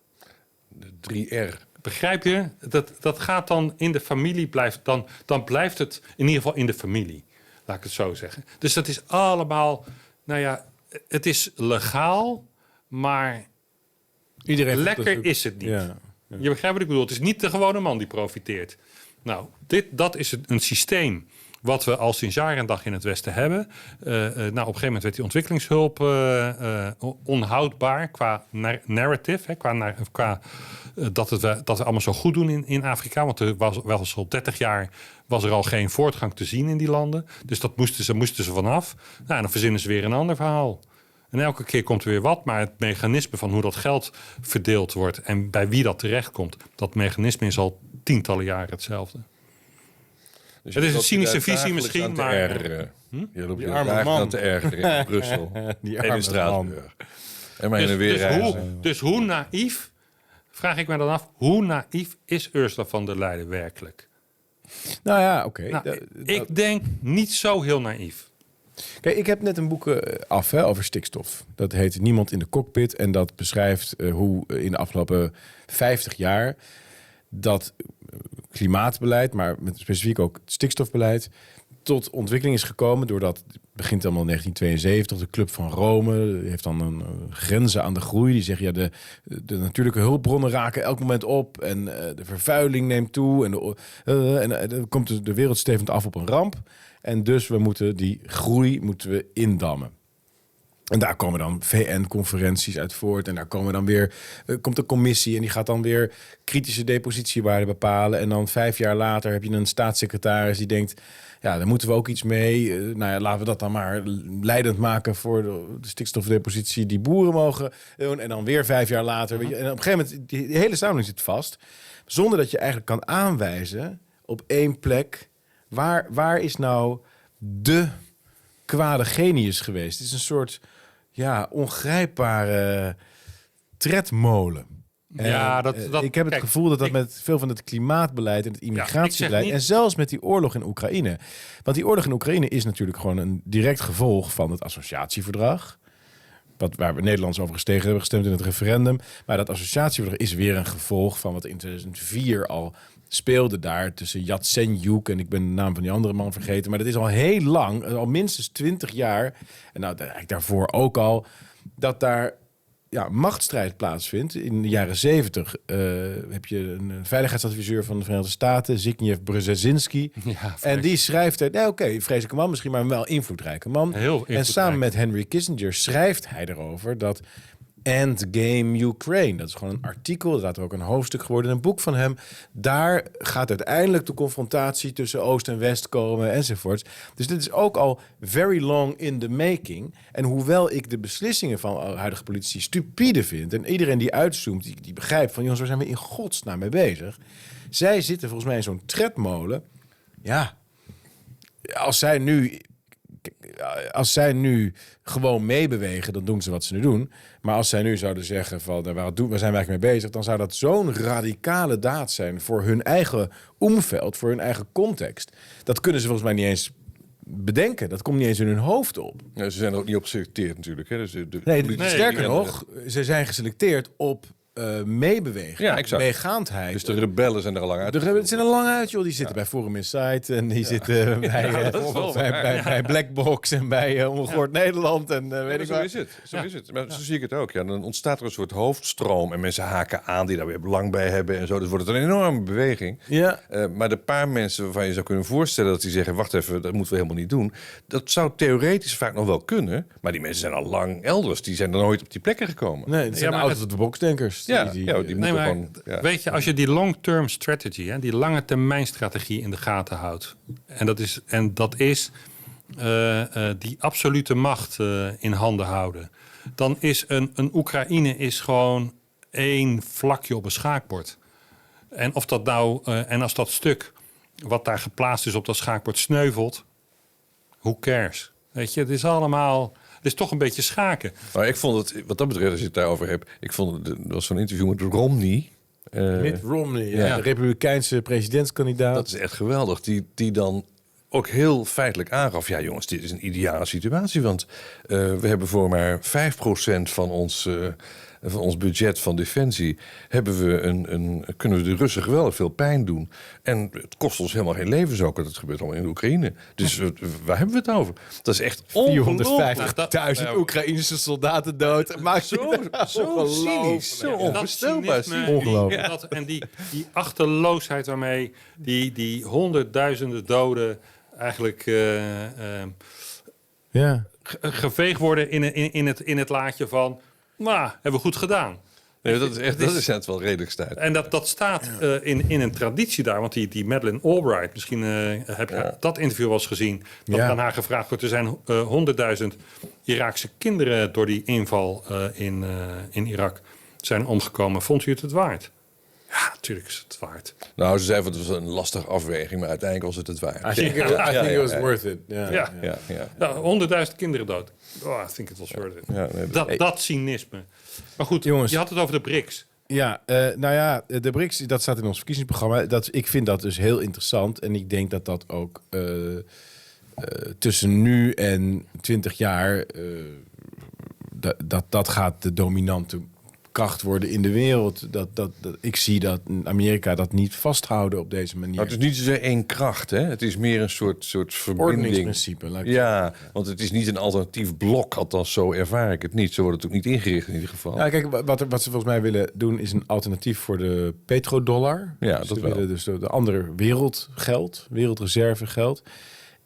De 3R. Begrijp je? Dat, dat gaat dan in de familie, blijft, dan, dan blijft het in ieder geval in de familie. Laat ik het zo zeggen. Dus dat is allemaal, nou ja, het is legaal, maar Iedereen lekker is het niet. Ja, Je begrijpt wat ik bedoel. Het is niet de gewone man die profiteert. Nou, dit, dat is een systeem wat we al sinds jaren en dag in het Westen hebben. Uh, nou, op een gegeven moment werd die ontwikkelingshulp uh, onhoudbaar qua narrative. Hè, qua, qua dat, het, dat we allemaal zo goed doen in, in Afrika. Want er was wel al 30 jaar was er al geen voortgang te zien in die landen. Dus dat moesten ze, moesten ze vanaf. Nou, en dan verzinnen ze weer een ander verhaal. En elke keer komt er weer wat, maar het mechanisme van hoe dat geld verdeeld wordt en bij wie dat terechtkomt, dat mechanisme is al tientallen jaren hetzelfde. Dus het is een cynische visie misschien, maar... Ergeren. Hm? Je loopt je arme man. te ergeren in Brussel. Die arme Straatsburg. En maar dus, weer dus, hoe, dus hoe naïef, vraag ik me dan af, hoe naïef is Ursula van der Leyen werkelijk? Nou ja, oké. Nou, ik denk niet zo heel naïef. Kijk, ik heb net een boek eh, af hè, over stikstof. Dat heet Niemand in de cockpit. En dat beschrijft uh, hoe in de afgelopen 50 jaar dat klimaatbeleid, maar met specifiek ook stikstofbeleid, tot ontwikkeling is gekomen doordat het begint allemaal in 1972. De Club van Rome heeft dan een, grenzen aan de groei. Die zeggen ja, de, de natuurlijke hulpbronnen raken elk moment op en uh, de vervuiling neemt toe en, de, uh, en dan komt de, de wereld stevend af op een ramp. En dus we moeten die groei moeten we indammen. En daar komen dan VN-conferenties uit voort. En daar komen dan weer, uh, komt een commissie en die gaat dan weer kritische depositiewaarden bepalen. En dan vijf jaar later heb je een staatssecretaris die denkt, ja, daar moeten we ook iets mee. Uh, nou ja, laten we dat dan maar leidend maken voor de, de stikstofdepositie die boeren mogen doen. En dan weer vijf jaar later. Weet je, en op een gegeven moment, die, die hele samenleving zit vast. Zonder dat je eigenlijk kan aanwijzen op één plek Waar, waar is nou de kwade genius geweest? Het is een soort ja, ongrijpbare tredmolen. Ja, dat, dat, ik heb het gevoel dat dat met veel van het klimaatbeleid en het immigratiebeleid... en zelfs met die oorlog in Oekraïne. Want die oorlog in Oekraïne is natuurlijk gewoon een direct gevolg van het associatieverdrag. Wat, waar we Nederlands over gestegen hebben gestemd in het referendum. Maar dat associatieverdrag is weer een gevolg van wat in 2004 al speelde daar tussen Yatsenyuk en ik ben de naam van die andere man vergeten. Maar dat is al heel lang, al minstens twintig jaar. En nou, eigenlijk daarvoor ook al, dat daar ja, machtsstrijd plaatsvindt. In de jaren zeventig uh, heb je een veiligheidsadviseur van de Verenigde Staten, Zbigniew Brzezinski. Ja, en die schrijft er, nou oké, okay, vreselijke man, misschien maar een wel invloedrijke man. Heel en samen met Henry Kissinger schrijft hij erover dat Endgame Ukraine. Dat is gewoon een artikel, dat is ook een hoofdstuk geworden, een boek van hem. Daar gaat uiteindelijk de confrontatie tussen Oost en West komen enzovoort. Dus dit is ook al very long in the making. En hoewel ik de beslissingen van huidige politici stupide vind... en iedereen die uitzoomt, die, die begrijpt van... jongens, waar zijn we in godsnaam mee bezig? Zij zitten volgens mij in zo'n tredmolen. Ja, als zij nu als zij nu gewoon meebewegen, dan doen ze wat ze nu doen. Maar als zij nu zouden zeggen van nou, waar, doen, waar zijn wij mee bezig, dan zou dat zo'n radicale daad zijn voor hun eigen omveld, voor hun eigen context. Dat kunnen ze volgens mij niet eens bedenken. Dat komt niet eens in hun hoofd op. Ja, ze zijn er ook niet op geselecteerd natuurlijk. Hè? Dus de, nee, nee, sterker nog, ze zijn geselecteerd op uh, meebewegen. Ja, exact. Meegaandheid. Dus de rebellen zijn er al lang uit. De rebellen zijn er lang uit, joh. Die zitten bij Forum Insight en die zitten bij, uh, bij, bij, bij, Blackbox en bij uh, Ongehoord Nederland en weet ik zo is het. Zo is het. Maar zo zie ik het ook. Ja, dan ontstaat er een soort hoofdstroom en mensen haken aan die daar weer belang bij hebben en zo. Dus wordt het een enorme beweging. Ja. maar de paar mensen waarvan je zou kunnen voorstellen dat die zeggen: wacht even, dat moeten we helemaal niet doen. Dat zou theoretisch vaak nog wel kunnen. Maar die mensen zijn al lang elders. Die zijn er nooit op die plekken gekomen. Nee, het zijn ja, out of Ja, die, ja, die nee, gewoon, ja. Weet je, als je die long-term strategy, hè, die lange termijn strategie in de gaten houdt. En dat is, en dat is uh, uh, die absolute macht uh, in handen houden. Dan is een, een Oekraïne is gewoon één vlakje op een schaakbord. En of dat nou, en als dat stuk wat daar geplaatst is op dat schaakbord sneuvelt, who cares? Weet je, het is allemaal is toch een beetje schaken. Maar ik vond het, wat dat betreft, als je het daarover hebt, ik vond het, er was zo'n interview met Romney. Uh, Mitt Romney, ja, de Republikeinse presidentskandidaat. Dat is echt geweldig. Die, die dan ook heel feitelijk aangaf: ja, jongens, dit is een ideale situatie. Want uh, we hebben voor maar 5% van ons. Uh, van ons budget van defensie hebben we een, een, kunnen we de Russen geweldig veel pijn doen. En het kost ons helemaal geen levens ook. Dat gebeurt allemaal in Oekraïne. Dus uh, waar hebben we het over? Dat is echt 450.000 Oekraïnse soldaten dood. Maakt zo, zo cynisch, zo onvoorstelbaar. Ongelooflijk. en die, die achterloosheid waarmee die, die honderdduizenden doden eigenlijk... Uh, uh, ja. geveegd worden in, in, in, het, in het laadje van nou, hebben we goed gedaan. Nee, dat is echt dat is het wel redelijk stijl. En dat, dat staat uh, in, in een traditie daar. Want die, die Madeleine Albright, misschien uh, heb je ja. dat interview wel eens gezien. Dat ja. aan haar gevraagd wordt. Er zijn uh, honderdduizend Iraakse kinderen door die inval in, in Irak zijn omgekomen. Vond u het het waard? Ja, natuurlijk is het waard. Nou, ze zei dat het was een lastige afweging, maar uiteindelijk was het het waard. I think, it, I think it was worth it. Ja, ja. ja. honderdduizend kinderen dood. Oh, I think it was worth it. Nee, dat, dat cynisme. Maar goed, Jongens, je had het over de BRICS. Ja, uh, nou ja, de BRICS, dat staat in ons verkiezingsprogramma. Dat, ik vind dat dus heel interessant. En ik denk dat dat ook uh, uh, tussen nu en 20 jaar... dat, dat, dat gaat de dominante kracht worden in de wereld. Dat, dat, dat, ik zie dat Amerika dat niet vasthouden op deze manier. Maar het is niet zozeer één kracht, hè? Het is meer een soort, soort verbinding. Ja, want het is niet een alternatief blok, althans zo ervaar ik het niet. Zo wordt het ook niet ingericht in ieder geval. Ja, kijk, wat, wat ze volgens mij willen doen is een alternatief voor de petrodollar. Ja, dus dat ze willen dus de, de andere wereldgeld, wereldreservegeld.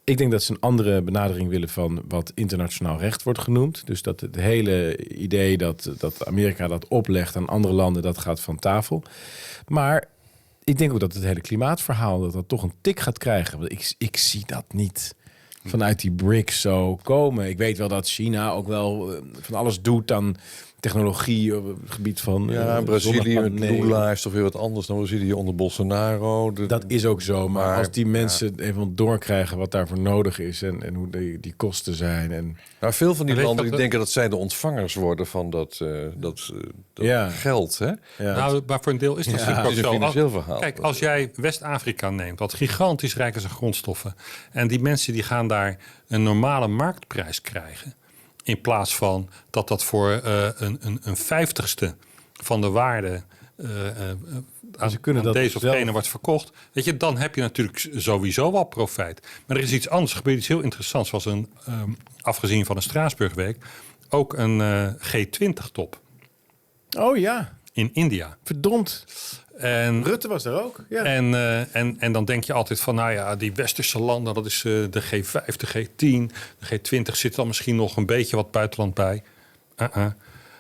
Ik denk dat ze een andere benadering willen van wat internationaal recht wordt genoemd. Dus dat het hele idee dat, dat Amerika dat oplegt aan andere landen, dat gaat van tafel. Maar ik denk ook dat het hele klimaatverhaal dat dat toch een tik gaat krijgen. Ik, ik zie dat niet vanuit die BRICS zo komen. Ik weet wel dat China ook wel eh, van alles doet aan technologie op het gebied van... Ja, uh, Brazilië met Lula is toch weer wat anders dan Brazilië onder Bolsonaro. dat is ook zo, maar, als die mensen ja. even doorkrijgen wat daarvoor nodig is en, en hoe die, die kosten zijn. En... Nou, veel van die landen die denken dat zij de ontvangers worden van dat, uh, dat, uh, dat ja. geld. Hè? Ja. Nou, maar voor een deel is dat ja. natuurlijk ook zo. verhaal. Kijk, als jij West-Afrika neemt, wat gigantisch rijk is aan grondstoffen, en die mensen die gaan daar een normale marktprijs krijgen in plaats van dat dat voor uh, een, een, een vijftigste van de waarde uh, aan, ze kunnen aan dat deze of gene wordt verkocht. Weet je, dan heb je natuurlijk sowieso wel profijt. Maar er is iets anders. Er gebeurt iets heel interessants. Was een, um, afgezien van een Straatsburgweek, ook een uh, G20-top. Oh ja. In India. Verdomd. En, Rutte was er ook. Ja. En, uh, en, en dan denk je altijd van, nou ja, die westerse landen, dat is uh, de G5, de G10. De G20 zit dan misschien nog een beetje wat buitenland bij. Uh -uh.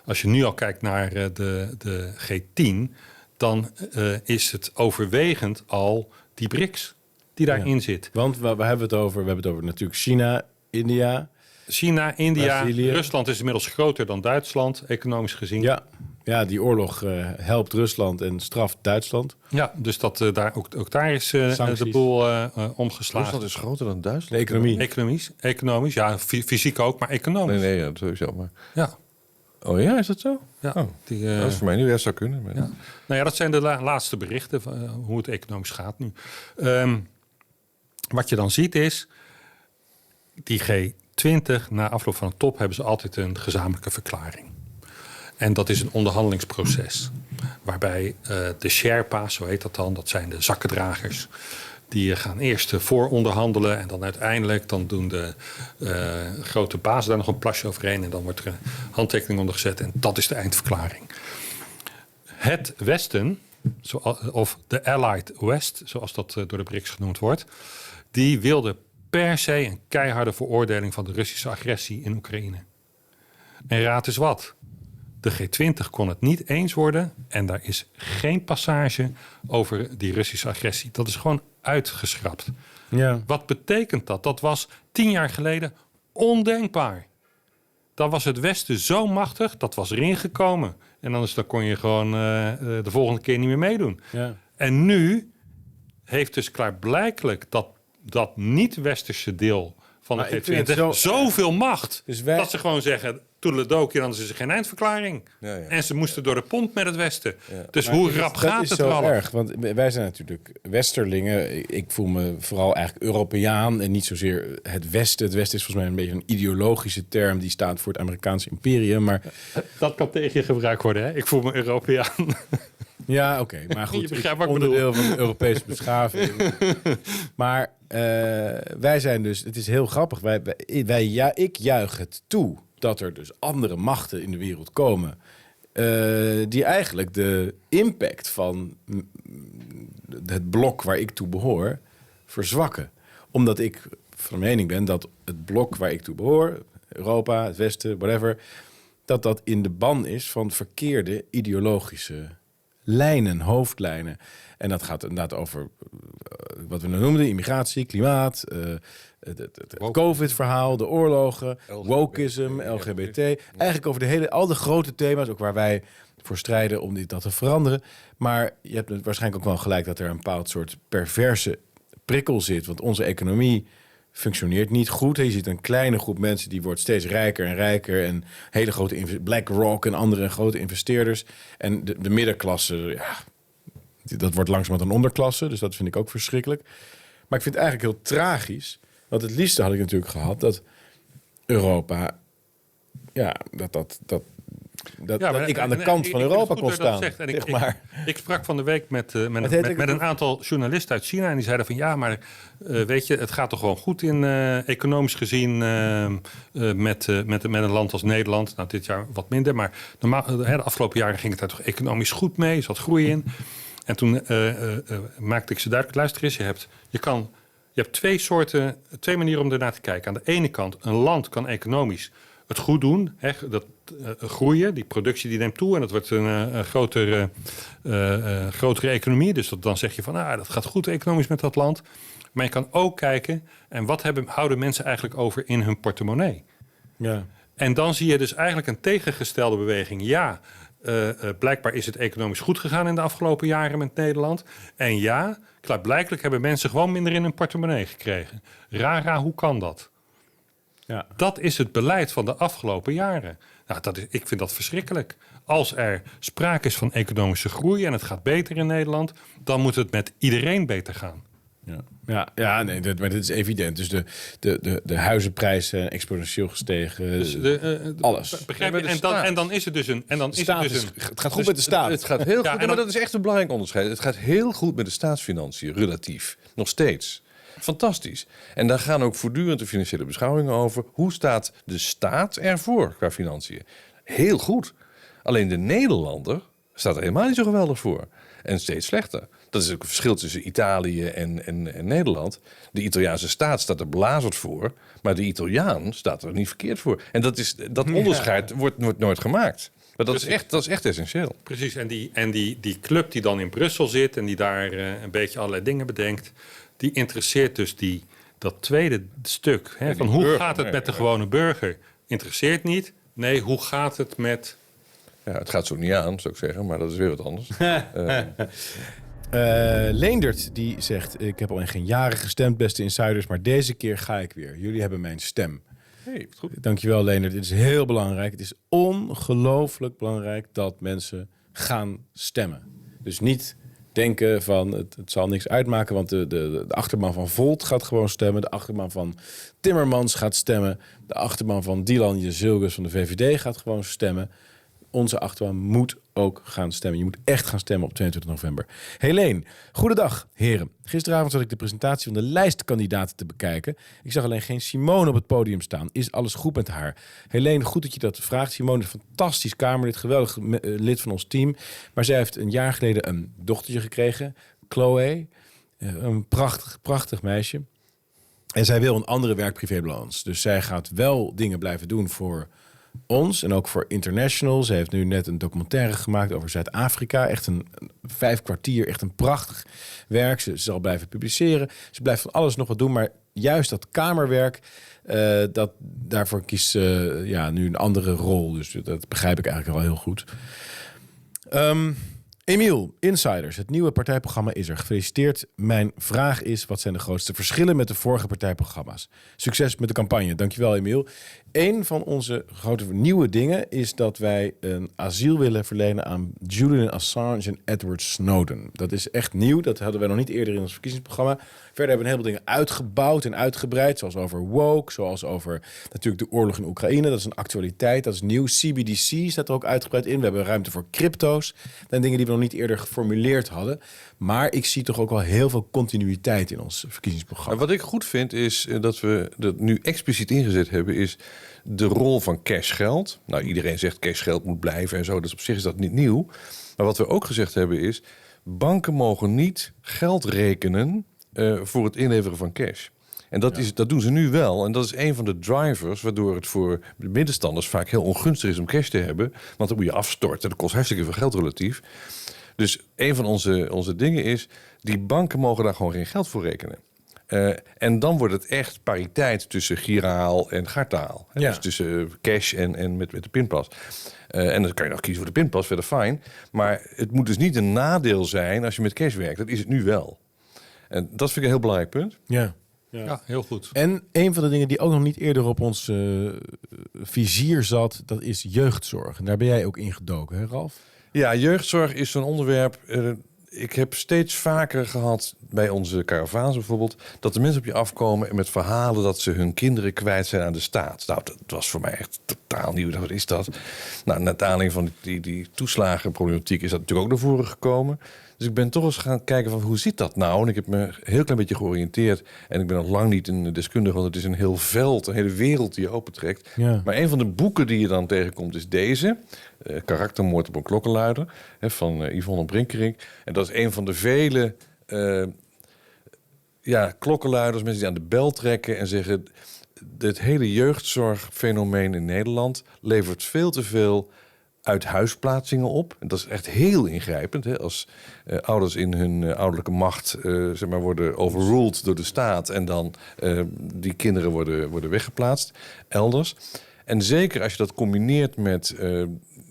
Als je nu al kijkt naar de, de G10, dan is het overwegend al die BRICS die daarin ja. zit. Want we, we, hebben het over, we hebben het over natuurlijk China, India. China, India, Brazilië. Rusland is inmiddels groter dan Duitsland, economisch gezien. Ja. Ja, die oorlog uh, helpt Rusland en straft Duitsland. Ja, dus dat, uh, daar, ook, ook daar is uh, de boel omgeslagen. Rusland is groter dan Duitsland. De economie. Economisch, economisch ja, fysiek ook, maar economisch. Nee, nee, ja, sowieso. Maar... Ja. Oh ja, is dat zo? Ja, oh, die, dat is voor mij nu weer zou kunnen. Maar... Ja. Nou ja, dat zijn de laatste berichten van hoe het economisch gaat nu. Um, wat je dan ziet is, die G20 na afloop van de top hebben ze altijd een gezamenlijke verklaring. En dat is een onderhandelingsproces. Waarbij uh, de Sherpa's, zo heet dat dan, dat zijn de zakkendragers. Die gaan eerst vooronderhandelen en dan uiteindelijk dan doen de uh, grote bazen daar nog een plasje overheen. En dan wordt er een handtekening onder gezet en dat is de eindverklaring. Het Westen, of de Allied West, zoals dat uh, door de BRICS genoemd wordt, die wilde per se een keiharde veroordeling van de Russische agressie in Oekraïne. En raad eens wat. De G20 kon het niet eens worden en daar is geen passage over die Russische agressie. Dat is gewoon uitgeschrapt. Ja. Wat betekent dat? Dat was tien jaar geleden ondenkbaar. Dan was het Westen zo machtig, dat was erin gekomen. En anders dan kon je gewoon uh, de volgende keer niet meer meedoen. Ja. En nu heeft dus klaarblijkelijk dat, dat niet-westerse deel van de G20 zo, zoveel macht... Dus wij... dat ze gewoon zeggen, toedeledokie, dan is er geen eindverklaring. Ja, ja. En ze moesten door de pont met het Westen. Dus hoe rap gaat het Dat is zo erg, want wij zijn natuurlijk Westerlingen. Ik voel me vooral eigenlijk Europeaan en niet zozeer het Westen. Het Westen is volgens mij een beetje een ideologische term die staat voor het Amerikaanse imperium. Maar... Dat kan tegen je gebruikt worden, hè? Ik voel me Europeaan. Ja, oké. Maar goed, je onderdeel van de Europese beschaving. maar uh, wij zijn dus, het is heel grappig. Wij, wij, ja, ik juich het toe dat er dus andere machten in de wereld komen. Uh, die eigenlijk de impact van het blok waar ik toe behoor verzwakken. Omdat ik van mening ben dat het blok waar ik toe behoor, Europa, het Westen, whatever, dat dat in de ban is van verkeerde ideologische lijnen, hoofdlijnen. En dat gaat inderdaad over uh, wat we noemden: immigratie, klimaat, uh, het, het, het COVID-verhaal, de oorlogen, wokeism, LGBT. Eigenlijk over de hele, al de grote thema's, ook waar wij voor strijden om dit, dat te veranderen. Maar je hebt waarschijnlijk ook wel gelijk dat er een bepaald soort perverse prikkel zit. Want onze economie functioneert niet goed. Je ziet een kleine groep mensen die wordt steeds rijker en rijker. En hele grote BlackRock en andere grote investeerders. En de, de middenklasse, ja, dat wordt langzamerhand een onderklasse. Dus dat vind ik ook verschrikkelijk. Maar ik vind het eigenlijk heel tragisch want het liefste had ik natuurlijk gehad dat Europa, ja, dat, dat, dat, dat, dat ik aan de kant van Europa kon staan. ik, maar. Ik, sprak van de week met, uh, met, met, met, een aantal journalisten uit China. En die zeiden van ja, maar uh, weet je, het gaat toch gewoon goed in uh, economisch gezien met, met, met een land als Nederland. Nou, dit jaar wat minder. Maar normaal, de afgelopen jaren ging het daar toch economisch goed mee. Er zat groei in. En toen maakte ik ze duidelijk, luister eens, je, hebt, je kan je hebt twee soorten, twee manieren om ernaar te kijken. Aan de ene kant, een land kan economisch het goed doen, hè, dat uh, groeien, die productie die neemt toe en dat wordt een, uh, grotere, uh, grotere economie. Dus dat, dan zeg je van, ah, dat gaat goed economisch met dat land. Maar je kan ook kijken, en wat hebben, houden mensen eigenlijk over in hun portemonnee? Ja. En dan zie je dus eigenlijk een tegengestelde beweging. Ja, blijkbaar is het economisch goed gegaan in de afgelopen jaren met Nederland. En ja, Klaarblijkelijk hebben mensen gewoon minder in hun portemonnee gekregen. Rara, hoe kan dat? Ja. Dat is het beleid van de afgelopen jaren. Nou, dat is, ik vind dat verschrikkelijk. Als er sprake is van economische groei en het gaat beter in Nederland, dan moet het met iedereen beter gaan. Ja, ja, ja nee, dat, maar dit is evident. Dus de, de, de, de huizenprijzen zijn exponentieel gestegen. Dus de, uh, alles. Begrijp je? En dan, en dan is het dus een. En dan is het, dus een het gaat goed dus met de staat. Het gaat heel goed, maar dat is echt een belangrijk onderscheid. Het gaat heel goed met de staatsfinanciën, relatief. Nog steeds. Fantastisch. En daar gaan ook voortdurend de financiële beschouwingen over. Hoe staat de staat ervoor qua financiën? Heel goed. Alleen de Nederlander staat er helemaal niet zo geweldig voor. En steeds slechter. Dat is ook een verschil tussen Italië en, en, en, Nederland. De Italiaanse staat staat er blazerd voor, maar de Italiaan staat er niet verkeerd voor. En dat, is, dat onderscheid wordt, wordt nooit gemaakt. Maar dat is, echt, dat is echt essentieel. Precies, en, die, en die, die club die dan in Brussel zit en die daar uh, een beetje allerlei dingen bedenkt, die interesseert dus die, dat tweede stuk. Hè, van hoe gaat het met de gewone burger? Interesseert niet. Nee, hoe gaat het met Ja, het gaat zo niet aan, zou ik zeggen, maar dat is weer wat anders. uh. Leendert die zegt: Ik heb al in geen jaren gestemd, beste insiders, maar deze keer ga ik weer. Jullie hebben mijn stem. Hey, goed. Dankjewel, Leendert. Dit is heel belangrijk. Het is ongelooflijk belangrijk dat mensen gaan stemmen. Dus niet denken van het, het zal niks uitmaken, want de, de, de, achterman van Volt gaat gewoon stemmen. De achterman van Timmermans gaat stemmen. De achterman van Dylan Jezilgus van de VVD gaat gewoon stemmen onze achterban moet ook gaan stemmen. Je moet echt gaan stemmen op 22 november. Helene, goedendag heren. Gisteravond zat ik de presentatie van de lijstkandidaten te bekijken. Ik zag alleen geen Simone op het podium staan. Is alles goed met haar? Helene, goed dat je dat vraagt. Simone is een fantastisch Kamerlid, geweldig eh, lid van ons team. Maar zij heeft een jaar geleden een dochtertje gekregen, Chloe. Eh, een prachtig, prachtig meisje. En zij wil een andere werk-privé-balans. Dus zij gaat wel dingen blijven doen voor ons en ook voor International. Ze heeft nu net een documentaire gemaakt over Zuid-Afrika. Echt een, vijf kwartier, echt een prachtig werk. Ze, zal blijven publiceren. Ze blijft van alles nog wat doen, maar juist dat kamerwerk, uh, dat, daarvoor kiest uh, ja, nu een andere rol. Dus dat begrijp ik eigenlijk al heel goed. Um, Emiel, Insiders, het nieuwe partijprogramma is er. Gefeliciteerd. Mijn vraag is, wat zijn de grootste verschillen met de vorige partijprogramma's? Succes met de campagne. Dankjewel, Emiel. Een van onze grote nieuwe dingen is dat wij een asiel willen verlenen aan Julian Assange en Edward Snowden. Dat is echt nieuw. Dat hadden we nog niet eerder in ons verkiezingsprogramma. Verder hebben we een heleboel dingen uitgebouwd en uitgebreid. Zoals over woke, zoals over natuurlijk de oorlog in Oekraïne. Dat is een actualiteit, dat is nieuw. CBDC staat er ook uitgebreid in. We hebben ruimte voor crypto's. Zijn dingen die we nog niet eerder geformuleerd hadden. Maar ik zie toch ook wel heel veel continuïteit in ons verkiezingsprogramma. wat ik goed vind is eh, dat we dat nu expliciet ingezet hebben... is de rol van cashgeld. Nou, iedereen zegt cashgeld moet blijven en zo. Dus op zich is dat niet nieuw. Maar wat we ook gezegd hebben is... banken mogen niet geld rekenen uh, voor het inleveren van cash. En dat, is, dat doen ze nu wel. En dat is een van de drivers waardoor het voor de middenstanders vaak heel ongunstig is om cash te hebben. Want dan moet je afstorten. Dat kost hartstikke veel geld relatief. Dus een van onze, onze dingen is, die banken mogen daar gewoon geen geld voor rekenen. Uh, en dan wordt het echt pariteit tussen giraal en gartaal. Ja. Dus tussen cash en, en met, met de pinpas. Uh, en dan kan je nog kiezen voor de pinpas, verder fijn. Maar het moet dus niet een nadeel zijn als je met cash werkt. Dat is het nu wel. En dat vind ik een heel belangrijk punt. Ja. Ja. ja. heel goed. En een van de dingen die ook nog niet eerder op ons uh, vizier zat, dat is jeugdzorg. En daar ben jij ook in gedoken, hè Ralf? Ja, jeugdzorg is zo'n onderwerp. Uh, ik heb steeds vaker gehad bij onze caravaans bijvoorbeeld... dat de mensen op je afkomen met verhalen dat ze hun kinderen kwijt zijn aan de staat. Nou, dat was voor mij echt totaal nieuw. Wat is dat? Nou, naar aanleiding van die, die toeslagenproblematiek is dat natuurlijk ook naar voren gekomen. Dus ik ben toch eens gaan kijken van hoe zit dat nou? En ik heb me een heel klein beetje georiënteerd. En ik ben nog lang niet een deskundige, want het is een heel veld, een hele wereld die je opentrekt. Ja. Maar een van de boeken die je dan tegenkomt is deze. Uh, Karaktermoord op een klokkenluider hè, van uh, Yvonne Brinkering. En dat is een van de vele uh, ja, klokkenluiders, mensen die aan de bel trekken en zeggen... het hele jeugdzorgfenomeen in Nederland levert veel te veel uithuisplaatsingen op. En dat is echt heel ingrijpend. Hè? Als ouders in hun uh, ouderlijke macht zeg maar worden overruled door de staat... en dan die kinderen worden, worden weggeplaatst elders. En zeker als je dat combineert met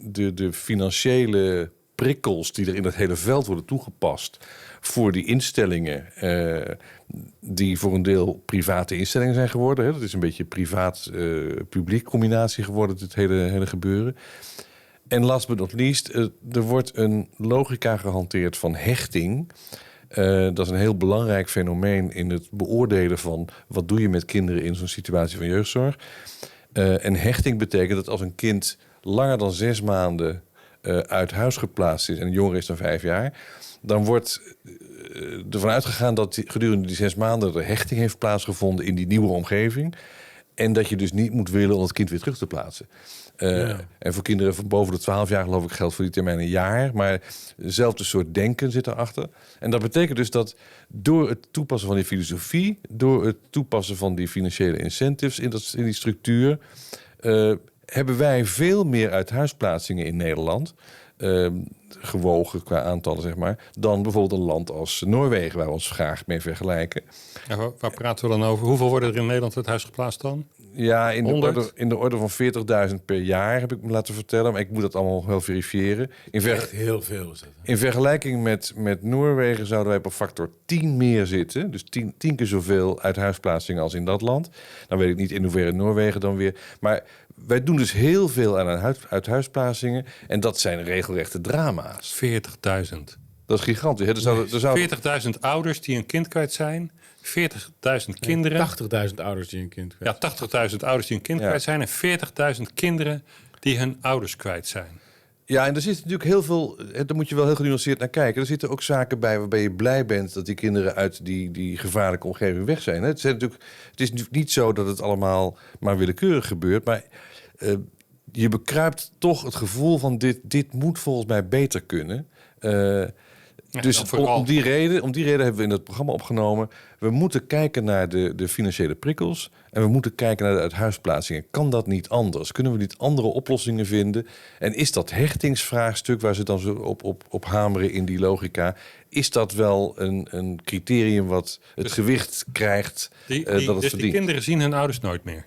de, de financiële prikkels... die er in dat hele veld worden toegepast voor die instellingen... die voor een deel private instellingen zijn geworden. Hè? Dat is een beetje privaat-publiek combinatie geworden, dit hele, hele gebeuren... En last but not least, eh, er wordt een logica gehanteerd van hechting. Dat is een heel belangrijk fenomeen in het beoordelen van wat doe je met kinderen in zo'n situatie van jeugdzorg. En hechting betekent dat als een kind langer dan zes maanden uh, uit huis geplaatst is en jonger is dan vijf jaar, dan wordt ervan uitgegaan dat gedurende die zes maanden er hechting heeft plaatsgevonden in die nieuwe omgeving. En dat je dus niet moet willen om het kind weer terug te plaatsen. Uh, En voor kinderen van boven de 12 jaar geloof ik geldt voor die termijn een jaar. Maar hetzelfde soort denken zit erachter. En dat betekent dus dat door het toepassen van die filosofie... door het toepassen van die financiële incentives in, dat, in die structuur... Uh, hebben wij veel meer uithuisplaatsingen in Nederland... Uh, gewogen qua aantallen, zeg maar, dan bijvoorbeeld een land als Noorwegen, waar we ons graag mee vergelijken. Waar, praten we dan over? Hoeveel worden er in Nederland het huis geplaatst dan? Ja, in de, orde, in de orde van 40.000 per jaar heb ik me laten vertellen. Maar ik moet dat allemaal wel verifiëren. In ver... heel veel is dat. In vergelijking met, met Noorwegen zouden wij op een factor 10 meer zitten. Dus 10, 10 keer zoveel uithuisplaatsingen als in dat land. Dan weet ik niet in hoeverre Noorwegen dan weer. Maar wij doen dus heel veel aan uithuisplaatsingen. En dat zijn regelrechte drama's. 40.000. Dat is gigantisch. Er zouden, er zouden... 40.000 ouders die een kind kwijt zijn. 40.000 kinderen. 80.000 ouders die een kind kwijt zijn. Ja, 80.000 ouders die een kind kwijt zijn. En 40.000 kinderen die hun ouders kwijt zijn. Ja, en er zit natuurlijk heel veel. Daar moet je wel heel genuanceerd naar kijken. Er zitten ook zaken bij waarbij je blij bent dat die kinderen uit die, die gevaarlijke omgeving weg zijn. Het, zijn natuurlijk, het is natuurlijk niet zo dat het allemaal maar willekeurig gebeurt. Maar uh, je bekruipt toch het gevoel van dit, dit moet volgens mij beter kunnen. Uh, dus om, die reden, om die reden hebben we in het programma opgenomen. We moeten kijken naar de, de financiële prikkels. En we moeten kijken naar de uithuisplaatsingen. Kan dat niet anders? Kunnen we niet andere oplossingen vinden? En is dat hechtingsvraagstuk waar ze dan zo op, op, op hameren in die logica? Is dat wel een, een criterium wat het dus gewicht krijgt die, uh, dat het dus die kinderen zien hun ouders nooit meer?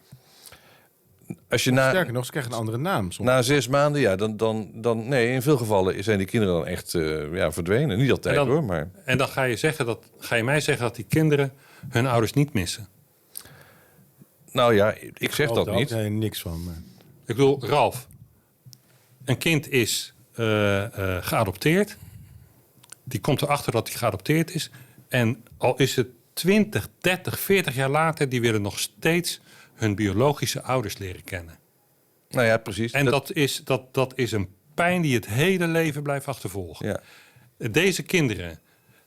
Als je na, Sterker nog, ze krijgen een andere naam. Soms. Na zes maanden, ja, dan, dan, dan... Nee, in veel gevallen zijn die kinderen dan echt uh, ja, verdwenen. Niet altijd hoor, maar... En dan ga je, zeggen dat, ga je mij zeggen dat die kinderen hun ouders niet missen? Nou ja, ik zeg dat niet. Nee, niks van. Maar... Ik bedoel, Ralf. Een kind is uh, uh, geadopteerd. Die komt erachter dat hij geadopteerd is. En al is het 20, 30, 40 jaar later... die willen nog steeds hun biologische ouders leren kennen. Nou ja, precies. En dat, is, dat, dat is een pijn die het hele leven blijft achtervolgen. Ja. Deze kinderen,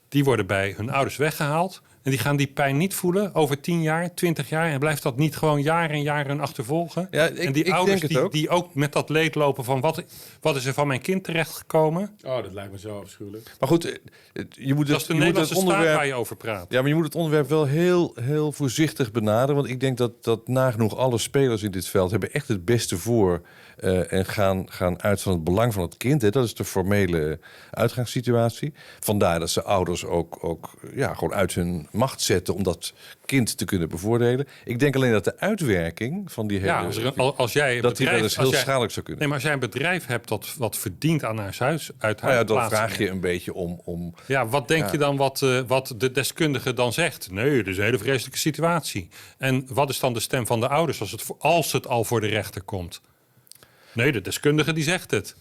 die worden bij hun ouders weggehaald. En die gaan die pijn niet voelen over 10 jaar, 20 jaar. En blijft dat niet gewoon jaren en jaren achtervolgen? Ja, ik, en die ik ouders die ook. die ook met dat leed lopen van wat, wat is er van mijn kind terechtgekomen? Oh, dat lijkt me zo afschuwelijk. Maar goed, eh, je moet dat is de je Nederlandse moet het onderwerp, waar je over praat. Ja, maar je moet het onderwerp wel heel, heel voorzichtig benaderen. Want ik denk dat, dat nagenoeg alle spelers in dit veld hebben echt het beste voor uh, en gaan, gaan uit van het belang van het kind. Hè. Dat is de formele uitgangssituatie. Vandaar dat ze ouders ook, ook ja, gewoon uit hun macht zetten om dat kind te kunnen bevoordelen. Ik denk alleen dat de uitwerking van die hele... Ja, als, als jij dat bedrijf, die wel eens heel jij, schadelijk zou kunnen. Nee, maar als jij een bedrijf hebt dat wat verdient aan haar huis uit nou ja, dan vraag je een beetje om... om ja, wat denk je dan wat, uh, wat de deskundige dan zegt? Nee, dat is een hele vreselijke situatie. En wat is dan de stem van de ouders als het, als het al voor de rechter komt? Nee, de deskundige die zegt het.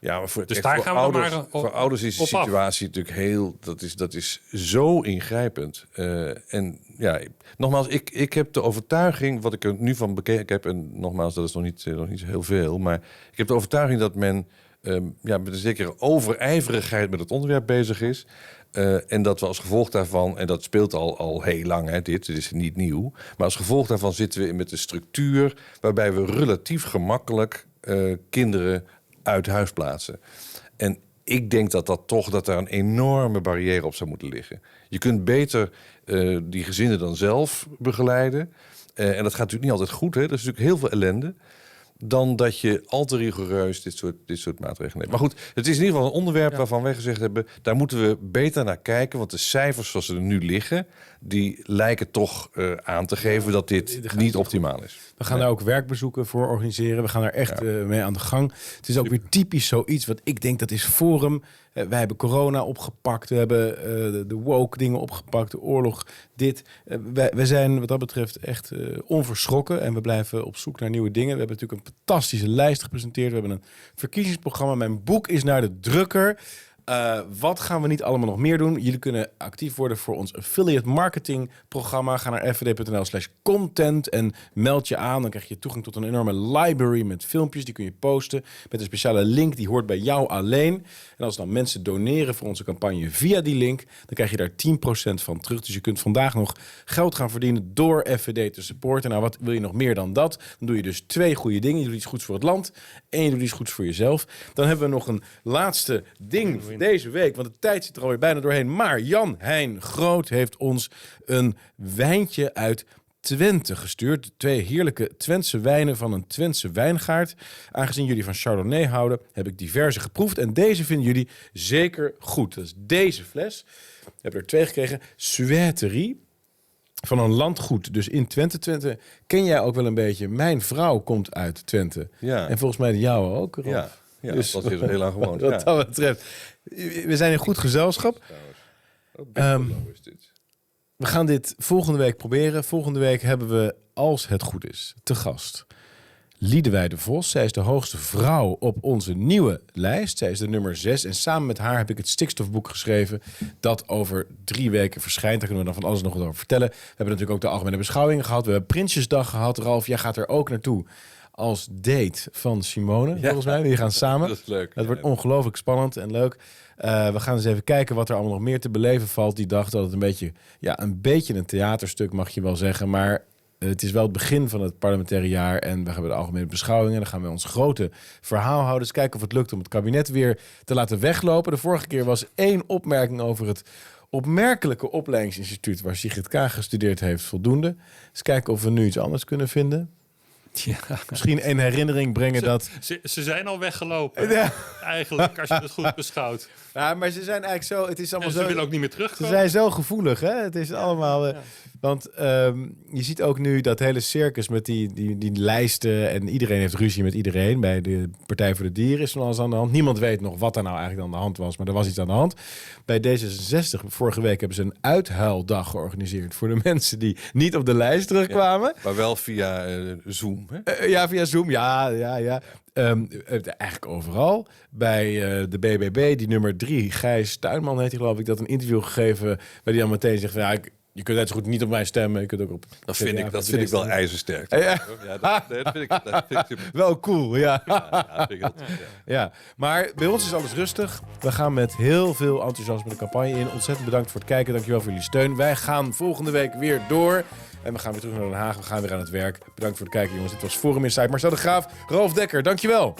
Ja, maar voor, dus daar gaan we ouders, maar voor ouders is de situatie natuurlijk heel. Dat is, dat is zo ingrijpend. Uh, en ja, nogmaals, ik, ik heb de overtuiging, wat ik er nu van bekeken heb, en nogmaals, dat is nog niet, nog niet heel veel, maar ik heb de overtuiging dat men um, ja, met een zekere overijverigheid met het onderwerp bezig is. Uh, en dat we als gevolg daarvan, en dat speelt al, al heel lang, hè, dit, dit is niet nieuw. Maar als gevolg daarvan zitten we met een structuur waarbij we relatief gemakkelijk uh, kinderen uit huis plaatsen. En ik denk dat dat toch dat daar een enorme barrière op zou moeten liggen. Je kunt beter uh, die gezinnen dan zelf begeleiden. Uh, en dat gaat natuurlijk niet altijd goed. Hè? Er is natuurlijk heel veel ellende dan dat je al te rigoureus dit soort, dit soort maatregelen neemt. Maar goed, het is in ieder geval een onderwerp waarvan wij gezegd hebben... daar moeten we beter naar kijken, want de cijfers zoals ze er nu liggen... die lijken toch uh, aan te geven dat dit niet optimaal is. We gaan daar ook werkbezoeken voor organiseren. We gaan er echt uh, mee aan de gang. Het is ook weer typisch zoiets wat ik denk dat is Forum uh, wij hebben corona opgepakt, we hebben de, de, woke dingen opgepakt, de oorlog, dit. Wij, wij, zijn wat dat betreft echt onverschrokken en we blijven op zoek naar nieuwe dingen. We hebben natuurlijk een fantastische lijst gepresenteerd. We hebben een verkiezingsprogramma. Mijn boek is naar de drukker. Uh, wat gaan we niet allemaal nog meer doen? Jullie kunnen actief worden voor ons affiliate marketing programma. Ga naar fvd.nl slash content en meld je aan. Dan krijg je toegang tot een enorme library met filmpjes. Die kun je posten met een speciale link. Die hoort bij jou alleen. En als dan mensen doneren voor onze campagne via die link... dan krijg je daar 10% van terug. Dus je kunt vandaag nog geld gaan verdienen door FVD te supporten. Nou, wat wil je nog meer dan dat? Dan doe je dus twee goede dingen. Je doet iets goeds voor het land en je doet iets goeds voor jezelf. Dan hebben we nog een laatste ding deze week. Want de tijd zit er alweer bijna doorheen. Maar Jan Hein Groot heeft ons een wijntje uit Twente gestuurd. Twee heerlijke Twentse wijnen van een Twentse wijngaard. Aangezien jullie van Chardonnay houden, heb ik diverse geproefd. En deze vinden jullie zeker goed. Dat is deze fles. Ik heb er twee gekregen. Sueterie. van een landgoed, dus in Twente. Twente ken jij ook wel een beetje. Mijn vrouw komt uit Twente. Ja. En volgens mij de jouwe ook. Rob. Ja, ja dus, dat is heel lang gewoond. Wat dat betreft. We zijn in goed gezelschap. Um, is dit. We gaan dit volgende week proberen. Volgende week hebben we, als het goed is, te gast Liedewijde Vos. Zij is de hoogste vrouw op onze nieuwe lijst. Zij is de nummer 6. En samen met haar heb ik het stikstofboek geschreven. Dat over drie weken verschijnt. Daar kunnen we dan van alles nog wat over vertellen. We hebben natuurlijk ook de algemene beschouwingen gehad. We hebben Prinsjesdag gehad. Ralf, jij gaat er ook naartoe als date van Simone, volgens mij. Die gaan samen. Dat is leuk. Het wordt ongelooflijk spannend en leuk. Uh, we gaan eens even kijken wat er allemaal nog meer te beleven valt die dag. Dat het een beetje, ja, een beetje een theaterstuk mag je wel zeggen. Maar het is wel het begin van het parlementaire jaar en we hebben de algemene beschouwingen. Dan gaan we ons grote verhaal houden. Dus kijken of het lukt om het kabinet weer te laten weglopen. De vorige keer was één opmerking over het opmerkelijke opleidingsinstituut waar Sigrid Kaag gestudeerd heeft voldoende. Dus kijken of we nu iets anders kunnen vinden. Ja. Misschien een herinnering brengen dat... Ze, ze, zijn al weggelopen. Ja. Eigenlijk, als je het goed beschouwt. Ja, maar ze zijn eigenlijk zo... Het is allemaal en ze willen ook niet meer terugkomen. Ze zijn zo gevoelig, hè? Het is allemaal... Eh, want ehm, je ziet ook nu dat hele circus met die, die, die lijsten... en iedereen heeft ruzie met iedereen. Bij de Partij voor de Dieren is van alles aan de hand. Niemand weet nog wat er nou eigenlijk aan de hand was, maar er was iets aan de hand. Bij D66, vorige week, hebben ze een uithuildag georganiseerd... voor de mensen die niet op de lijst terugkwamen. maar wel via uh, Zoom, hè? Uh, ja, via Zoom, ja, ja, ja. Um, eigenlijk overal. Bij uh, de BBB, die nummer drie, Gijs Tuinman heet hij geloof ik, dat een interview gegeven... waar hij dan meteen zegt van ja, ik, je kunt net zo goed niet op mij stemmen. Je kunt ook op. Dat vind ik, dat vind ik wel ijzersterk. Ja, dat, vind ik, wel cool. Ja. Ja, ja, ja, maar bij ons is alles rustig. We gaan met heel veel enthousiasme de campagne in. Ontzettend bedankt voor het kijken. Dankjewel voor jullie steun. Wij gaan volgende week weer door. En we gaan weer terug naar Den Haag. We gaan weer aan het werk. Bedankt voor het kijken, jongens. Dit was Forum Insight. Marcel de Graaf, Ralf Dekker. Dankjewel.